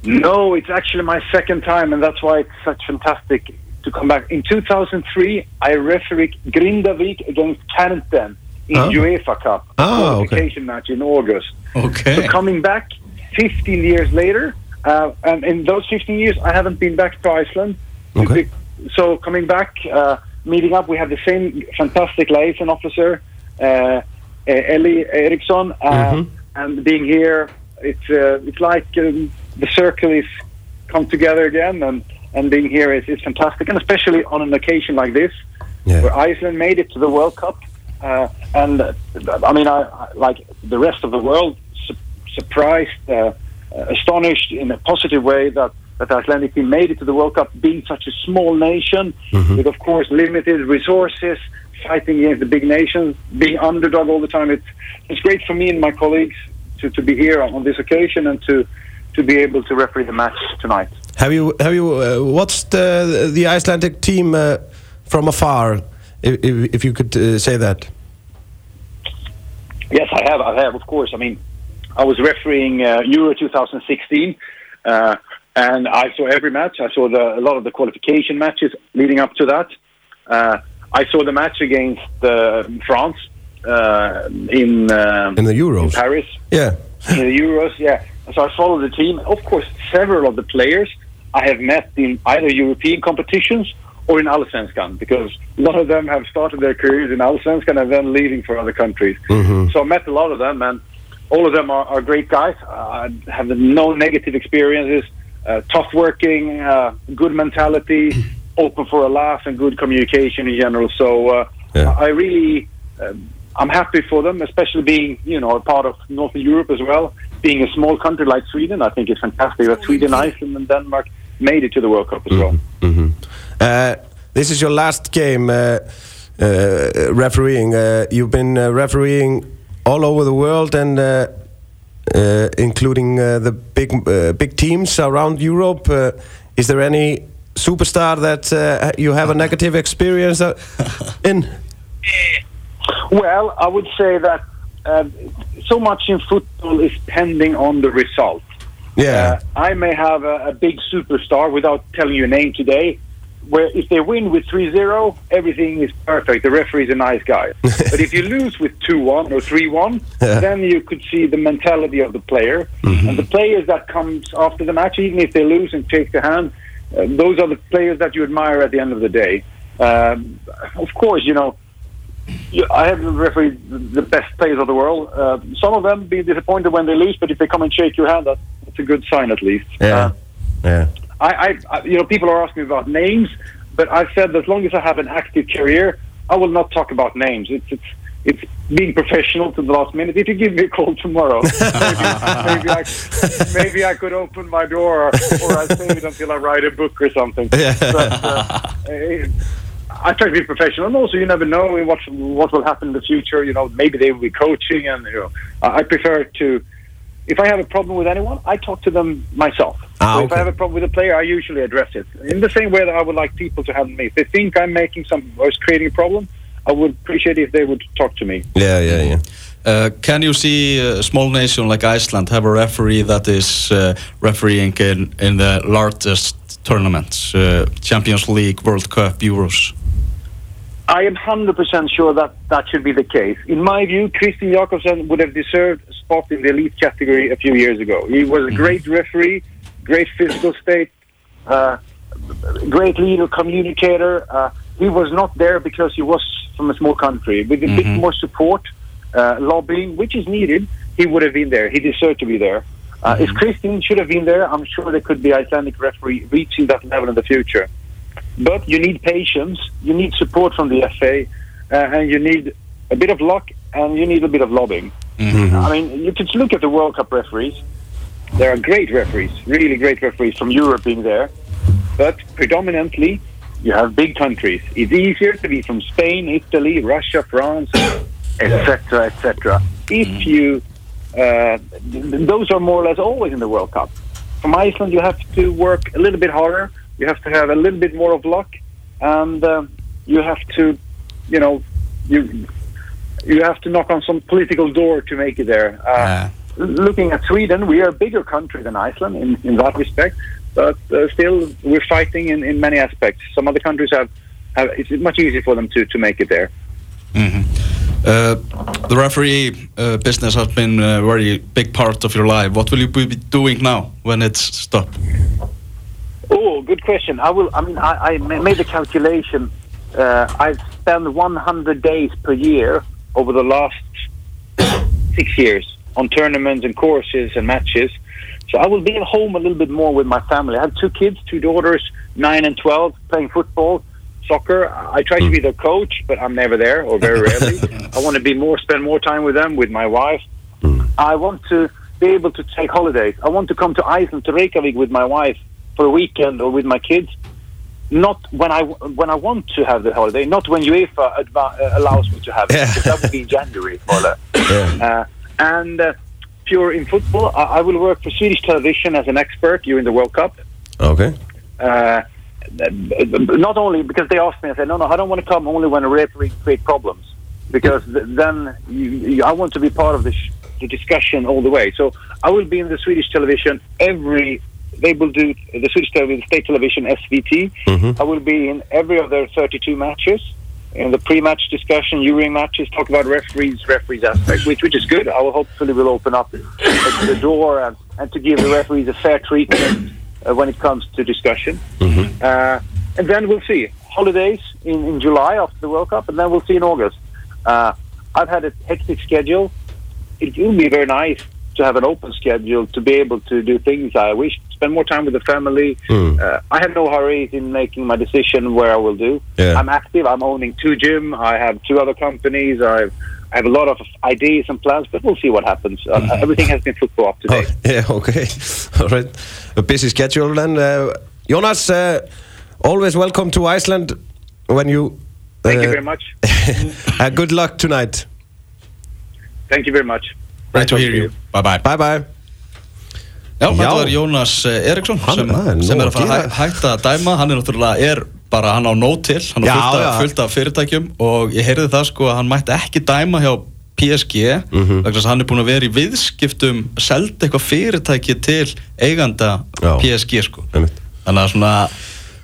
No, it's actually my second time, and that's why it's such fantastic to come back. In 2003, I refereed Grindavik against Canton in
Oh.
UEFA Cup, a
Ah, okay.
qualification match in August.
Okay.
So coming back 15 years later, uh, and in those 15 years, I haven't been back to Iceland.
Okay.
So coming back, uh, meeting up, we have the same fantastic liaison officer, uh, Ellie Eriksson, uh,
Mhm.
and being here, it's uh, it's like um, the circle is come together again, and and being here is, is fantastic, and especially on an occasion like this,
Yeah.
where Iceland made it to the World Cup, uh, and uh, I mean, I, I like the rest of the world, su- surprised, uh, uh, astonished in a positive way that that the Icelandic team made it to the World Cup, being such a small nation with, of course, limited resources, fighting against the big nations, being underdog all the time. It's it's great for me and my colleagues to, to be here on this occasion and to to be able to referee the match tonight.
Have you have you uh, watched uh, the Icelandic team uh, from afar? If, if, if you could uh, say that.
Yes, I have. I have, of course. I mean, I was refereeing uh, Euro 2016, uh, and I saw every match. I saw the, a lot of the qualification matches leading up to that. Uh, I saw the match against uh, France uh, in, um,
In the Euros.
Paris
Yeah.
in the Euros. Yeah, so I followed the team. Of course, several of the players I have met in either European competitions or in Allsvenskan because a lot of them have started their careers in Allsvenskan and then leaving for other countries. So I met a lot of them, and all of them are, are great guys. Uh, I have no negative experiences. Uh, tough working, uh, good mentality, open for a laugh, and good communication in general. So uh,
Yeah.
I really. Um, I'm happy for them, especially being, you know, a part of Northern Europe as well. Being a small country like Sweden, I think it's fantastic that Sweden, Iceland, and Denmark made it to the World Cup as well.
hmm Uh, this is your last game uh, uh, refereeing. Uh, you've been uh, refereeing all over the world and uh, uh, including uh, the big uh, big teams around Europe. Uh, is there any superstar that uh, you have a negative experience in?
Well, I would say that uh, so much in football is pending on the result.
Yeah.
Uh, I may have a, a big superstar without telling you a name today. Where if they win with 3-0, everything is perfect. The referee is a nice guy. but if you lose with 2-1 or 3-1,
Yeah.
then you could see the mentality of the player. And the players that comes after the match, even if they lose and take the hand, uh, those are the players that you admire at the end of the day. Um, of course, you know, I have refereed the best players of the world. Uh, some of them be disappointed when they lose, but if they come and shake your hand, that, that's a good sign at least.
yeah.
Uh,
yeah.
I, I, you know, people are asking me about names, but I've said that as long as I have an active career, I will not talk about names. It's it's it's being professional to the last minute. If you give me a call tomorrow, maybe, maybe I maybe I could open my door, or, or I save it until I write a book or something.
Yeah.
But, uh, I try to be professional, and also you never know what what will happen in the future. You know, maybe they will be coaching, and you know, I I prefer to. If I have a problem with anyone, I talk to them myself.
Ah,
so if
okay.
I have a problem with a player, I usually address it in the same way that I would like people to handle me. If they think I'm making some or is creating a problem, I would appreciate if they would talk to me.
Yeah, yeah, yeah.
Uh, can you see a small nation like Iceland have a referee that is uh, refereeing in, in the largest tournaments, uh, Champions League, World Cup, Euros?
I am 100% sure that that should be the case. In my view, Christian Jakobsen would have deserved a spot in the elite category a few years ago. He was a great referee, great physical state, uh, great leader, communicator. Uh, he was not there because he was from a small country. With a bit more support, uh, lobbying, which is needed, he would have been there. He deserved to be there. Uh, If Christian should have been there, I'm sure there could be Icelandic referee reaching that level in the future. But you need patience, you need support from the FA, uh, and you need a bit of luck, and you need a bit of lobbying. I mean, you could look at the World Cup referees. There are great referees, really great referees from Europe being there, but predominantly you have big countries. It's easier to be from Spain, Italy, Russia, France, etc., etc. If you, uh, th- those are more or less always in the World Cup. From Iceland, you have to work a little bit harder. You have to have a little bit more of luck, and um, you have to, you know, you you have to knock on some political door to make it there. Uh,
Yeah.
Looking at Sweden, we are a bigger country than Iceland in, in that respect, but uh, still we're fighting in, in many aspects. Some other countries have, have it's much easier for them to, to make it there.
Uh, the referee uh, business has been a very big part of your life. What will you be doing now when it's stopped?
Oh, good question. I will. I mean, I, I made the calculation. Uh, I've spent 100 days per year over the last six years on tournaments and courses and matches. So I will be at home a little bit more with my family. I have two kids, two daughters, nine and 12, playing football, soccer. I try to be their coach, but I'm never there or very rarely. I want to be more, spend more time with them, with my wife. I want to be able to take holidays. I want to come to Iceland, to Reykjavik with my wife for a weekend or with my kids. Not when I when I want to have the holiday, not when UEFA adva- uh, allows me to have it. because that would be in January, more or less. Uh, and uh, pure in football, I, I will work for Swedish television as an expert during the World Cup.
Okay.
Uh, not only because they asked me, I said, no, no, I don't want to come only when a referee create problems, because th- then you, you, I want to be part of the, sh- the discussion all the way. So I will be in the Swedish television every. They will do the Swedish television, state television SVT. I will be in every of their 32 matches. In the pre-match discussion, during matches, talk about referees, referees aspect, which which is good. I will hopefully will open up the, door and, and to give the referees a fair treatment uh, when it comes to discussion. Uh, and then we'll see holidays in, in July after the World Cup, and then we'll see in August. Uh, I've had a hectic schedule. It will be very nice to have an open schedule to be able to do things I wish, spend more time with the family. Uh, I have no hurry in making my decision where I will do.
Yeah.
I'm active. I'm owning two gym. I have two other companies. I've, I have a lot of ideas and plans, but we'll see what happens. Uh, everything has been football up to
Oh,
date.
yeah, okay. All right. A busy schedule then. Uh, Jonas, uh, always welcome to Iceland when you.
Thank you
uh,
very much.
uh, good luck tonight.
Thank you very much.
Great to hear
to
you. Bye bye.
Bye bye.
Já, þetta var Jónas eh, Eriksson sem,
er
sem er
að
að fara að hætta að dæma. Hann er náttúrulega, er bara, hann á nót til. Hann á
Já,
fullt, af, fyrirtækjum. Og ég heyrði það sko að hann mætti ekki dæma hjá PSG
Mhm.
vegna þess að hann er búin að vera í viðskiptum seldi eitthvað fyrirtæki til eiganda
Já.
PSG sko.
Einmitt.
þannig að svona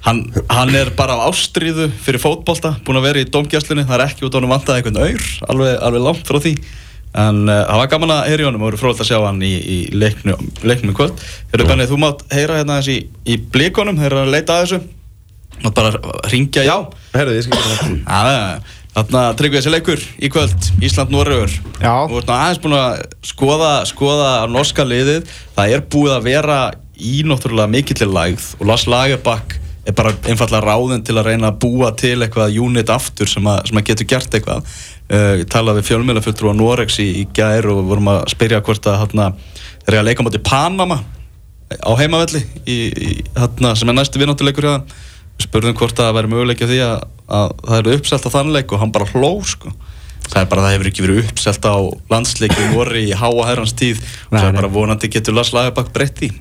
hann, hann er bara af ástríðu fyrir fótbolta búin að vera í domgjastlunni, það er ekki út á hann vantaði einhvern aur, alveg, alveg langt frá því en uh, það var gaman að heyra í honum og voru fróðilegt að sjá hann í, í leiknu, leiknum í kvöld. Þegar Benni, þú mátt heyra hérna þessi í, í blikonum, þeir eru að leita að þessu. Mátt bara ringja
Já, herðu, ég skal gera það.
Já, þarna tryggum við þessi leikur í kvöld Ísland-Norröður
Já.
Þú ert nú aðeins búin að skoða, skoða norska liðið. Það er búið að vera í náttúrulega mikillir lægð og Lars Lagerbakk er bara einfallega ráðinn til að reyna að búa til eitthvað unit aftur sem að, sem að getur gert eitthvað uh, Ég talaði við fjölmiðlafulltrú á Norex í, í gær og vorum að spyrja hvort að hérna, þeir eru að leika á móti Panama á heimavelli í, í, hérna, sem er næstu vinnáttuleikur hjá þeim. Við spurðum hvort að það væri möguleik á því að, að það eru uppselt á þann leik og hann bara hló sko. það er bara að það hefur ekki verið uppselt á landsleiki voru í háa herrans tíð. Og það er bara vonandi getur Lars Lagerbakk breytt í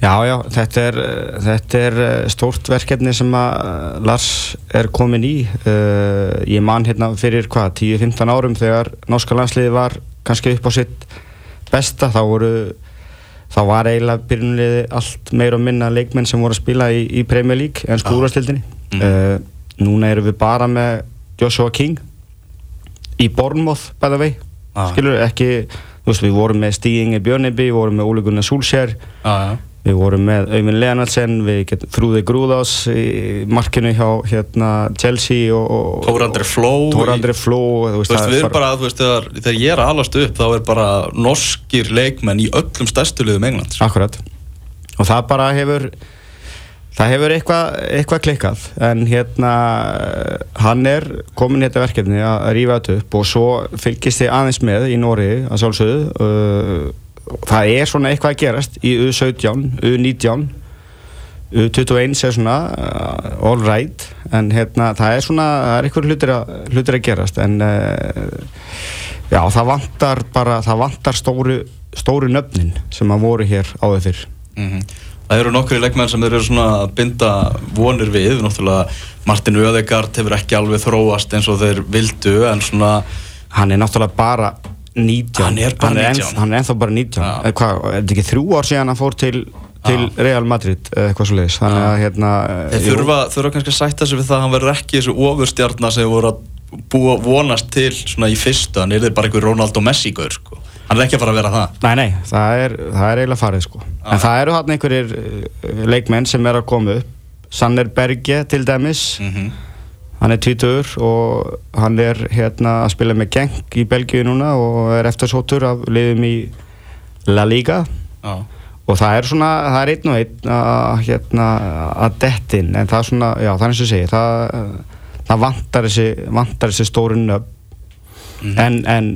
Já, já, þetta er, þetta er uh, stórt verkefni sem að uh, Lars er komin í. Uh, Ég man hérna fyrir hvað, 10-15 árum þegar norska landsliði var kannski upp á sitt besta, þá voru þá var eiginlega byrjunliði allt meira og minna leikmenn sem voru að spila í, í Premier League en skúrastildinni. Uh, núna erum við bara með Joshua King í Bournemouth, by the way.
Ah.
Skilur, ekki, þú veist, við vorum með Stig Inge Björneby, við vorum með Ole Gunnar Solskjær,
já, já.
Við vorum með Auðvin Leonardsen, við getum Frúði Grúðás í markinu hjá hérna, Chelsea og,
Tór-Andri Fló
Tór-Andri Fló
Þú veist, við erum bara, þú veist, þegar, þegar ég er að alast upp þá er bara norskir leikmenn í öllum stærstu liðum Englands.
Akkurat. Og það bara hefur það hefur eitthvað, eitthvað klikkað. En hérna hann er komin í þetta verkefni að að rífa þetta upp og svo fylgist þið aðeins með í Nóri að sjálfsögðu uh, það er svona eitthvað að gerast í U17, U19 U21 er svona uh, all right en hérna það er svona, það er eitthvað hlutir hlutir að gerast en uh, já það vantar bara, það vantar stóru, stóru nöfnin sem að voru hér áður fyrr
Mhm. Það eru nokkri leikmenn sem þeir eru svona að binda vonir við, náttúrulega Martin Öðegard hefur ekki alveg þróast eins og þeir vildu en svona
hann er náttúrulega bara 19
Hann er
hann er
19.
enn- hann er ennþá bara 19
Já.
Eh, hvað, er þetta ekki þrjú ár síðan hann fór til, til
Já.
Real Madrid eða eitthvað svo leiðis þannig að hérna
þeir
jú,
þurfa, þurfa kannski að sætta sig við það að hann verður ekki þessu ofurstjarnar sem voru að búa vonast til svona í fyrstu, hann er bara einhver Ronaldo Messi gaur, sko. hann er ekki að fara að vera það.
Nei, nei, það er, það er eiginlega farið sko. En það eru hann einhverjir eh, leikmenn sem er að koma upp. Sanner Berge til dæmis.
Mm
Hann er 20 og hann er hérna að spila með Genk í Belgíu núna og er eftirsóttur af liðum í La Liga.
Já.
og það er svona, það er einn og einn að, hérna, að dettin en það er svona, já það er eins og segi það, það vantar þessi, vantar þessi stórun
Mhm.
en, en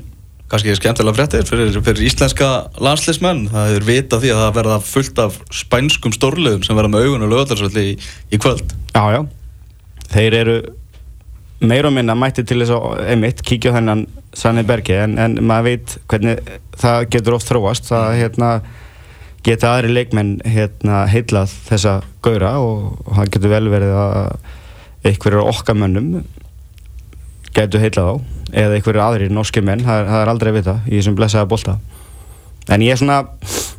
kannski skemmtilega fréttir fyrir, fyrir íslenska landsleismenn það er vita því að það verða fullt af spænskum stórliðum sem verða með augun og lögadarsvelli í, í kvöld.
Já já, þeir eru meira og minna mætti til þess að einmitt kíkja á þennan Sanni Bergi en, en maður veit hvernig það getur oft þróast það hérna geta aðri leikmenn hérna heillað þessa gaura og, það getur vel verið að einhverjur okkar mönnum getur heillað á eða einhverjur aðrir norski menn, það er, það er aldrei að vita í þessum blessaða bolta en ég er svona,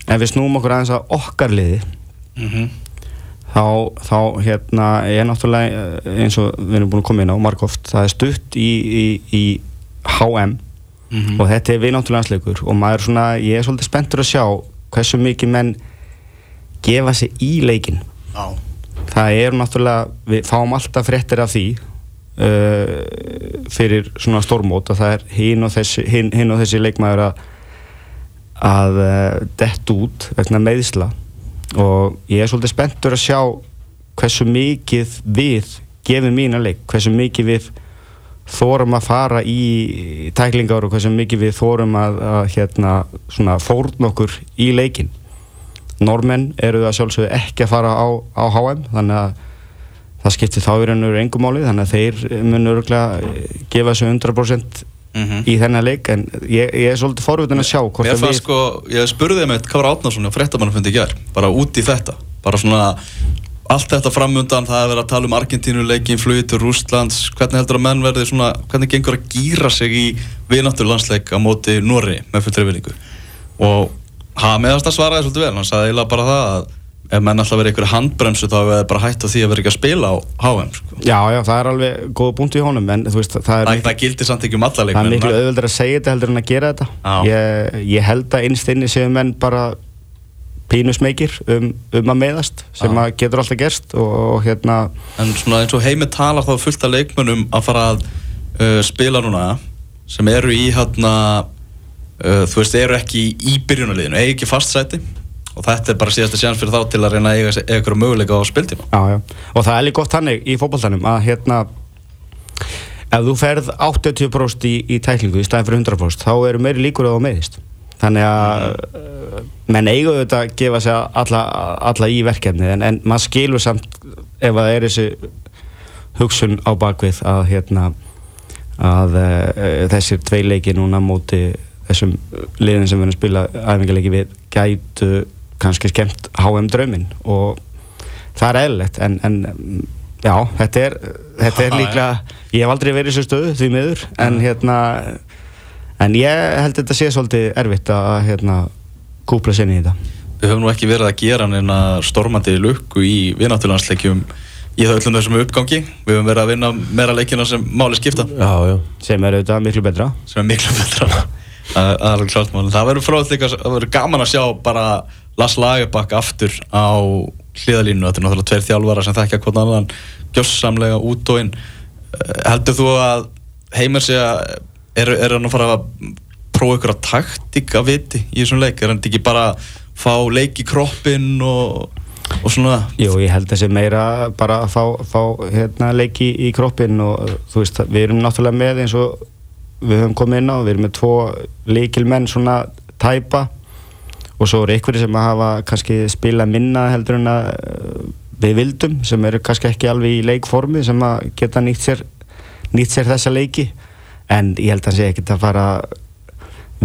ef við snúum okkur aðeins að okkar liði
mm -hmm.
Þá, þá hérna er náttúrulega eh, eins og við erum búin að koma inn á margóft, það er stutt í, í, í HM
Mhm.
og þetta er vináttúrlandsleikur og maður svona, ég er svolítið spenntur að sjá hversu mikið menn gefa sig í leikin
Já.
það er náttúrulega, við fáum alltaf fréttir af því uh, fyrir svona stórmót og það er hinn og þessi, hin, hin og þessi leikmaður að að uh, dett út vegna meðisla og ég er svolítið spenntur að sjá hversu mikið við gefum mína leik, hversu mikið við þórum að fara í tæklingar og hversu mikið við þórum að, að hérna, svona fórn okkur í leikin normenn eru það sjálfsögðu ekki að fara á, á HM þannig að það skiptir þá í raun og veru engum máli þannig að þeir mun örgulega gefa þessu 100%
Mhm.
í þennan leik en ég, ég er svolítið forvitin að sjá hvort að
fannst sko, ég spurði eitt Kára Átnarsson og fréttamannafundi í gær, bara út í þetta bara svona, allt þetta framundan það er verið að tala um Argentínuleikin til Rústlands, hvernig heldur að menn verði svona, hvernig gengur að gýra sig í vináttur landsleik á móti Nóri með fullri vinningu og hafa meðast að svaraði svolítið vel, hann sagði eiginlega bara það að ef menn alltaf verið einhverju handbremsu þá er bara hætt á því að vera ekki að spila á HM sko.
Já, já, það er alveg góða búnt í honum en þú veist, það er,
það, það gildir samt ekki um alla
það er
leikmenn
miklu auðveldur að segja þetta heldur en að gera þetta. Ég, ég held að innst inni séu menn bara pínusmeikir um, um að meðast sem að getur alltaf gerst og, og hérna
En svona eins og heimi talar þá fullt af leikmönnum að fara að uh, spila núna sem eru í hérna uh, þú veist, eru ekki í, byrjunarliðinu, eigi ekki fast sæti og þetta er bara síðasta sjans fyrir þá til að reyna að eiga eiga eitthvað möguleika á spiltíma
Já, já. Og það er líka gott þannig í fótballtanum að hérna ef þú ferð 80% í, í tæklingu í staðin fyrir 100% þá eru meiri líkur að þú meðist þannig að mm. menn eigu auðvitað að gefa sig alla, alla í verkefni en, en maður skilur samt ef að það er þessi hugsun á bakvið að hérna að uh, þessir tvei leiki núna móti þessum liðin sem verður að spila æfingarleiki við gætu kannski skemmt HM drauminn og það er eðlilegt en, en já, þetta er, þetta er líklega ég hef aldrei verið í þessu stöðu því miður en hérna en ég held þetta sé svolítið erfitt að hérna kúpla sinni í þetta.
Við höfum nú ekki verið að gera neina stormandi lukku í vinátturlandsleikjum í það öllum þessum uppgangi. Við höfum verið að vinna meira leikina sem máli skipta.
Já, já.
Sem er auðvitað miklu betra.
Sem er miklu betra. Það verður gaman að sjá bara Lars Lagerbakk aftur á hliðalínu, þetta er náttúrulega tveir þjálfara sem þekkja hvort annan gjössamlega út og inn. Eh, heldur þú að heimir sé að er, er hann að fara að prófa ykkur að taktík að viti í þessum leik, er hann ekki bara að fá leik í kroppin og og svona?
Jú, ég held þessi meira bara að fá, fá hérna, leiki í kroppin og þú veist, við erum náttúrulega með eins og við höfum komið inn á, við erum með tvo leikilmenn svona tæpa og svo eru ykkur sem að hafa kannski spila minna heldur en að uh, við vildum sem eru kannski ekki alveg í leikformi sem að geta nýtt sér, nýtt sér þessa leiki. En ég held að það sé ekkert að fara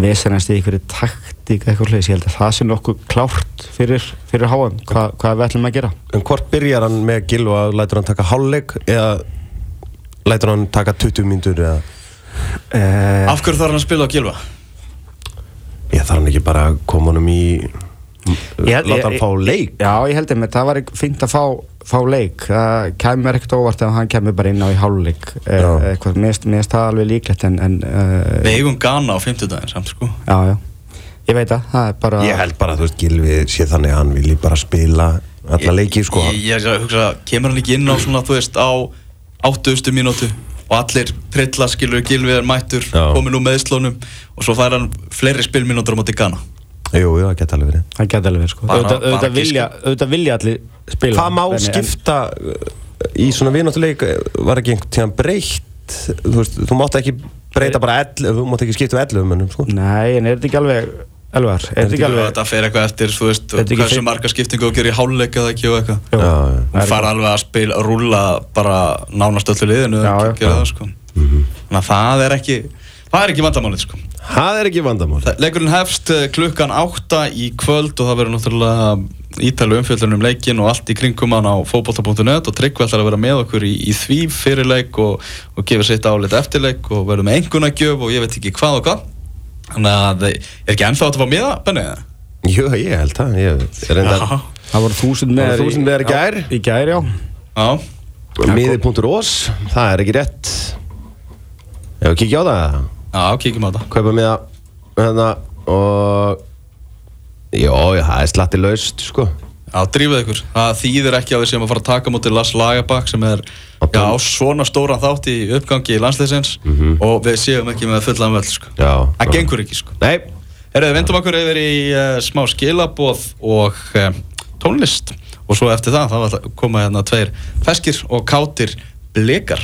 vesenast í einhverju taktík eitthvað hlutis, ég held að það sé nokkuð klárt fyrir, fyrir HM, Hva, hvað við ætlum að gera?
En hvort byrjar hann með Gilva? Að lætur hann taka hálfleik eða lætur hann taka 20 mínútur eða?
Uh,
Af hverju þarf hann að spila á Gilva?
Ég þarf hann ekki bara að koma honum í
Ég-
láta hann fá leik.
Já, ég held einmitt, það var fint að fá, fá leik. Það kemur ekkert óvart ef hann kemur bara inn á í hálfleik. Eh,
Já.
eitthvað, mér finnst það alveg líklegt en, en uh,
Við eigum Ghana á 50 daginn samt sko.
Já, já, ég veit það það er bara,
ég held bara, þú veist, Gilvi sé þannig að hann vilji bara spila alla leiki, sko.
Ég, ég, ég hugsa, kemur hann ekki inn á svona, þú veist, á 80. mínútu og allir trilla skilur Gilvi er mættur, komin úr meðslónum og svo fær hann fleiri spilmínútur á móti Ghana.
Jú, jú, það geta alveg verið.
Það geta alveg verið sko. Auðvitað, vilja, vilja allir spila
Hvað má skipta uh, í svona vináttuleik var ekki einhvern tíðan breytt? Þú veist, þú mátt ekki breyta bara 11, þú mátt ekki skipta um 11 mönnum, sko.
Nei, en er þetta ekki alveg Elvar, er þetta ekki alveg
Þetta fer eitthvað eftir, þú veist,
er ekki
hversu
fimm-
marga skiptingu og gerir í háluleik eða ekki og eitthvað.
Já, já.
er
fara alveg að spila, að rúlla bara nánast öllu liðinu að
já.
gera það sko. Þannig að það er ekki, það er ekki vandamálið sko.
Það er ekki vandamál
Það- Leikurinn hefst eh, klukkan átta í kvöld og það verður náttúrulega ítælu umfjöldun um leikin og allt í kringum hann á fótbolta.net og Tryggvi ætlar að vera með okkur í, í því fyrir leik og, og gefa sitt álit eftir leik og verður með enguna gjöf og ég veit ekki hvað og hvað Þannig að er ekki ennþá að það var miða, Benni?
Jú, ég held það ég, ég reyndar,
Já,
Það voru þúsund með
Það voru þúsund meðar í gær.
Í gær, já.
Já,
miði.os það er ekki rétt. Við kíkja á það.
Já, kíkjum á það.
Kaupa miða hérna, og Jó, já, það er slatti laust, sko
Já, drífið ykkur. Það þýðir ekki að við séum að fara að taka mútið Lars Lagerbakk sem er já, á svona stóran þátt í uppgangi í landsleisins og við séum ekki með fullan völd sko.
Já,
Það gengur ekki sko. Við vendum okkur yfir í uh, smá skilaboð og uh, tónlist og svo eftir það þá ætla að koma hérna tveir feskir og kátir blikar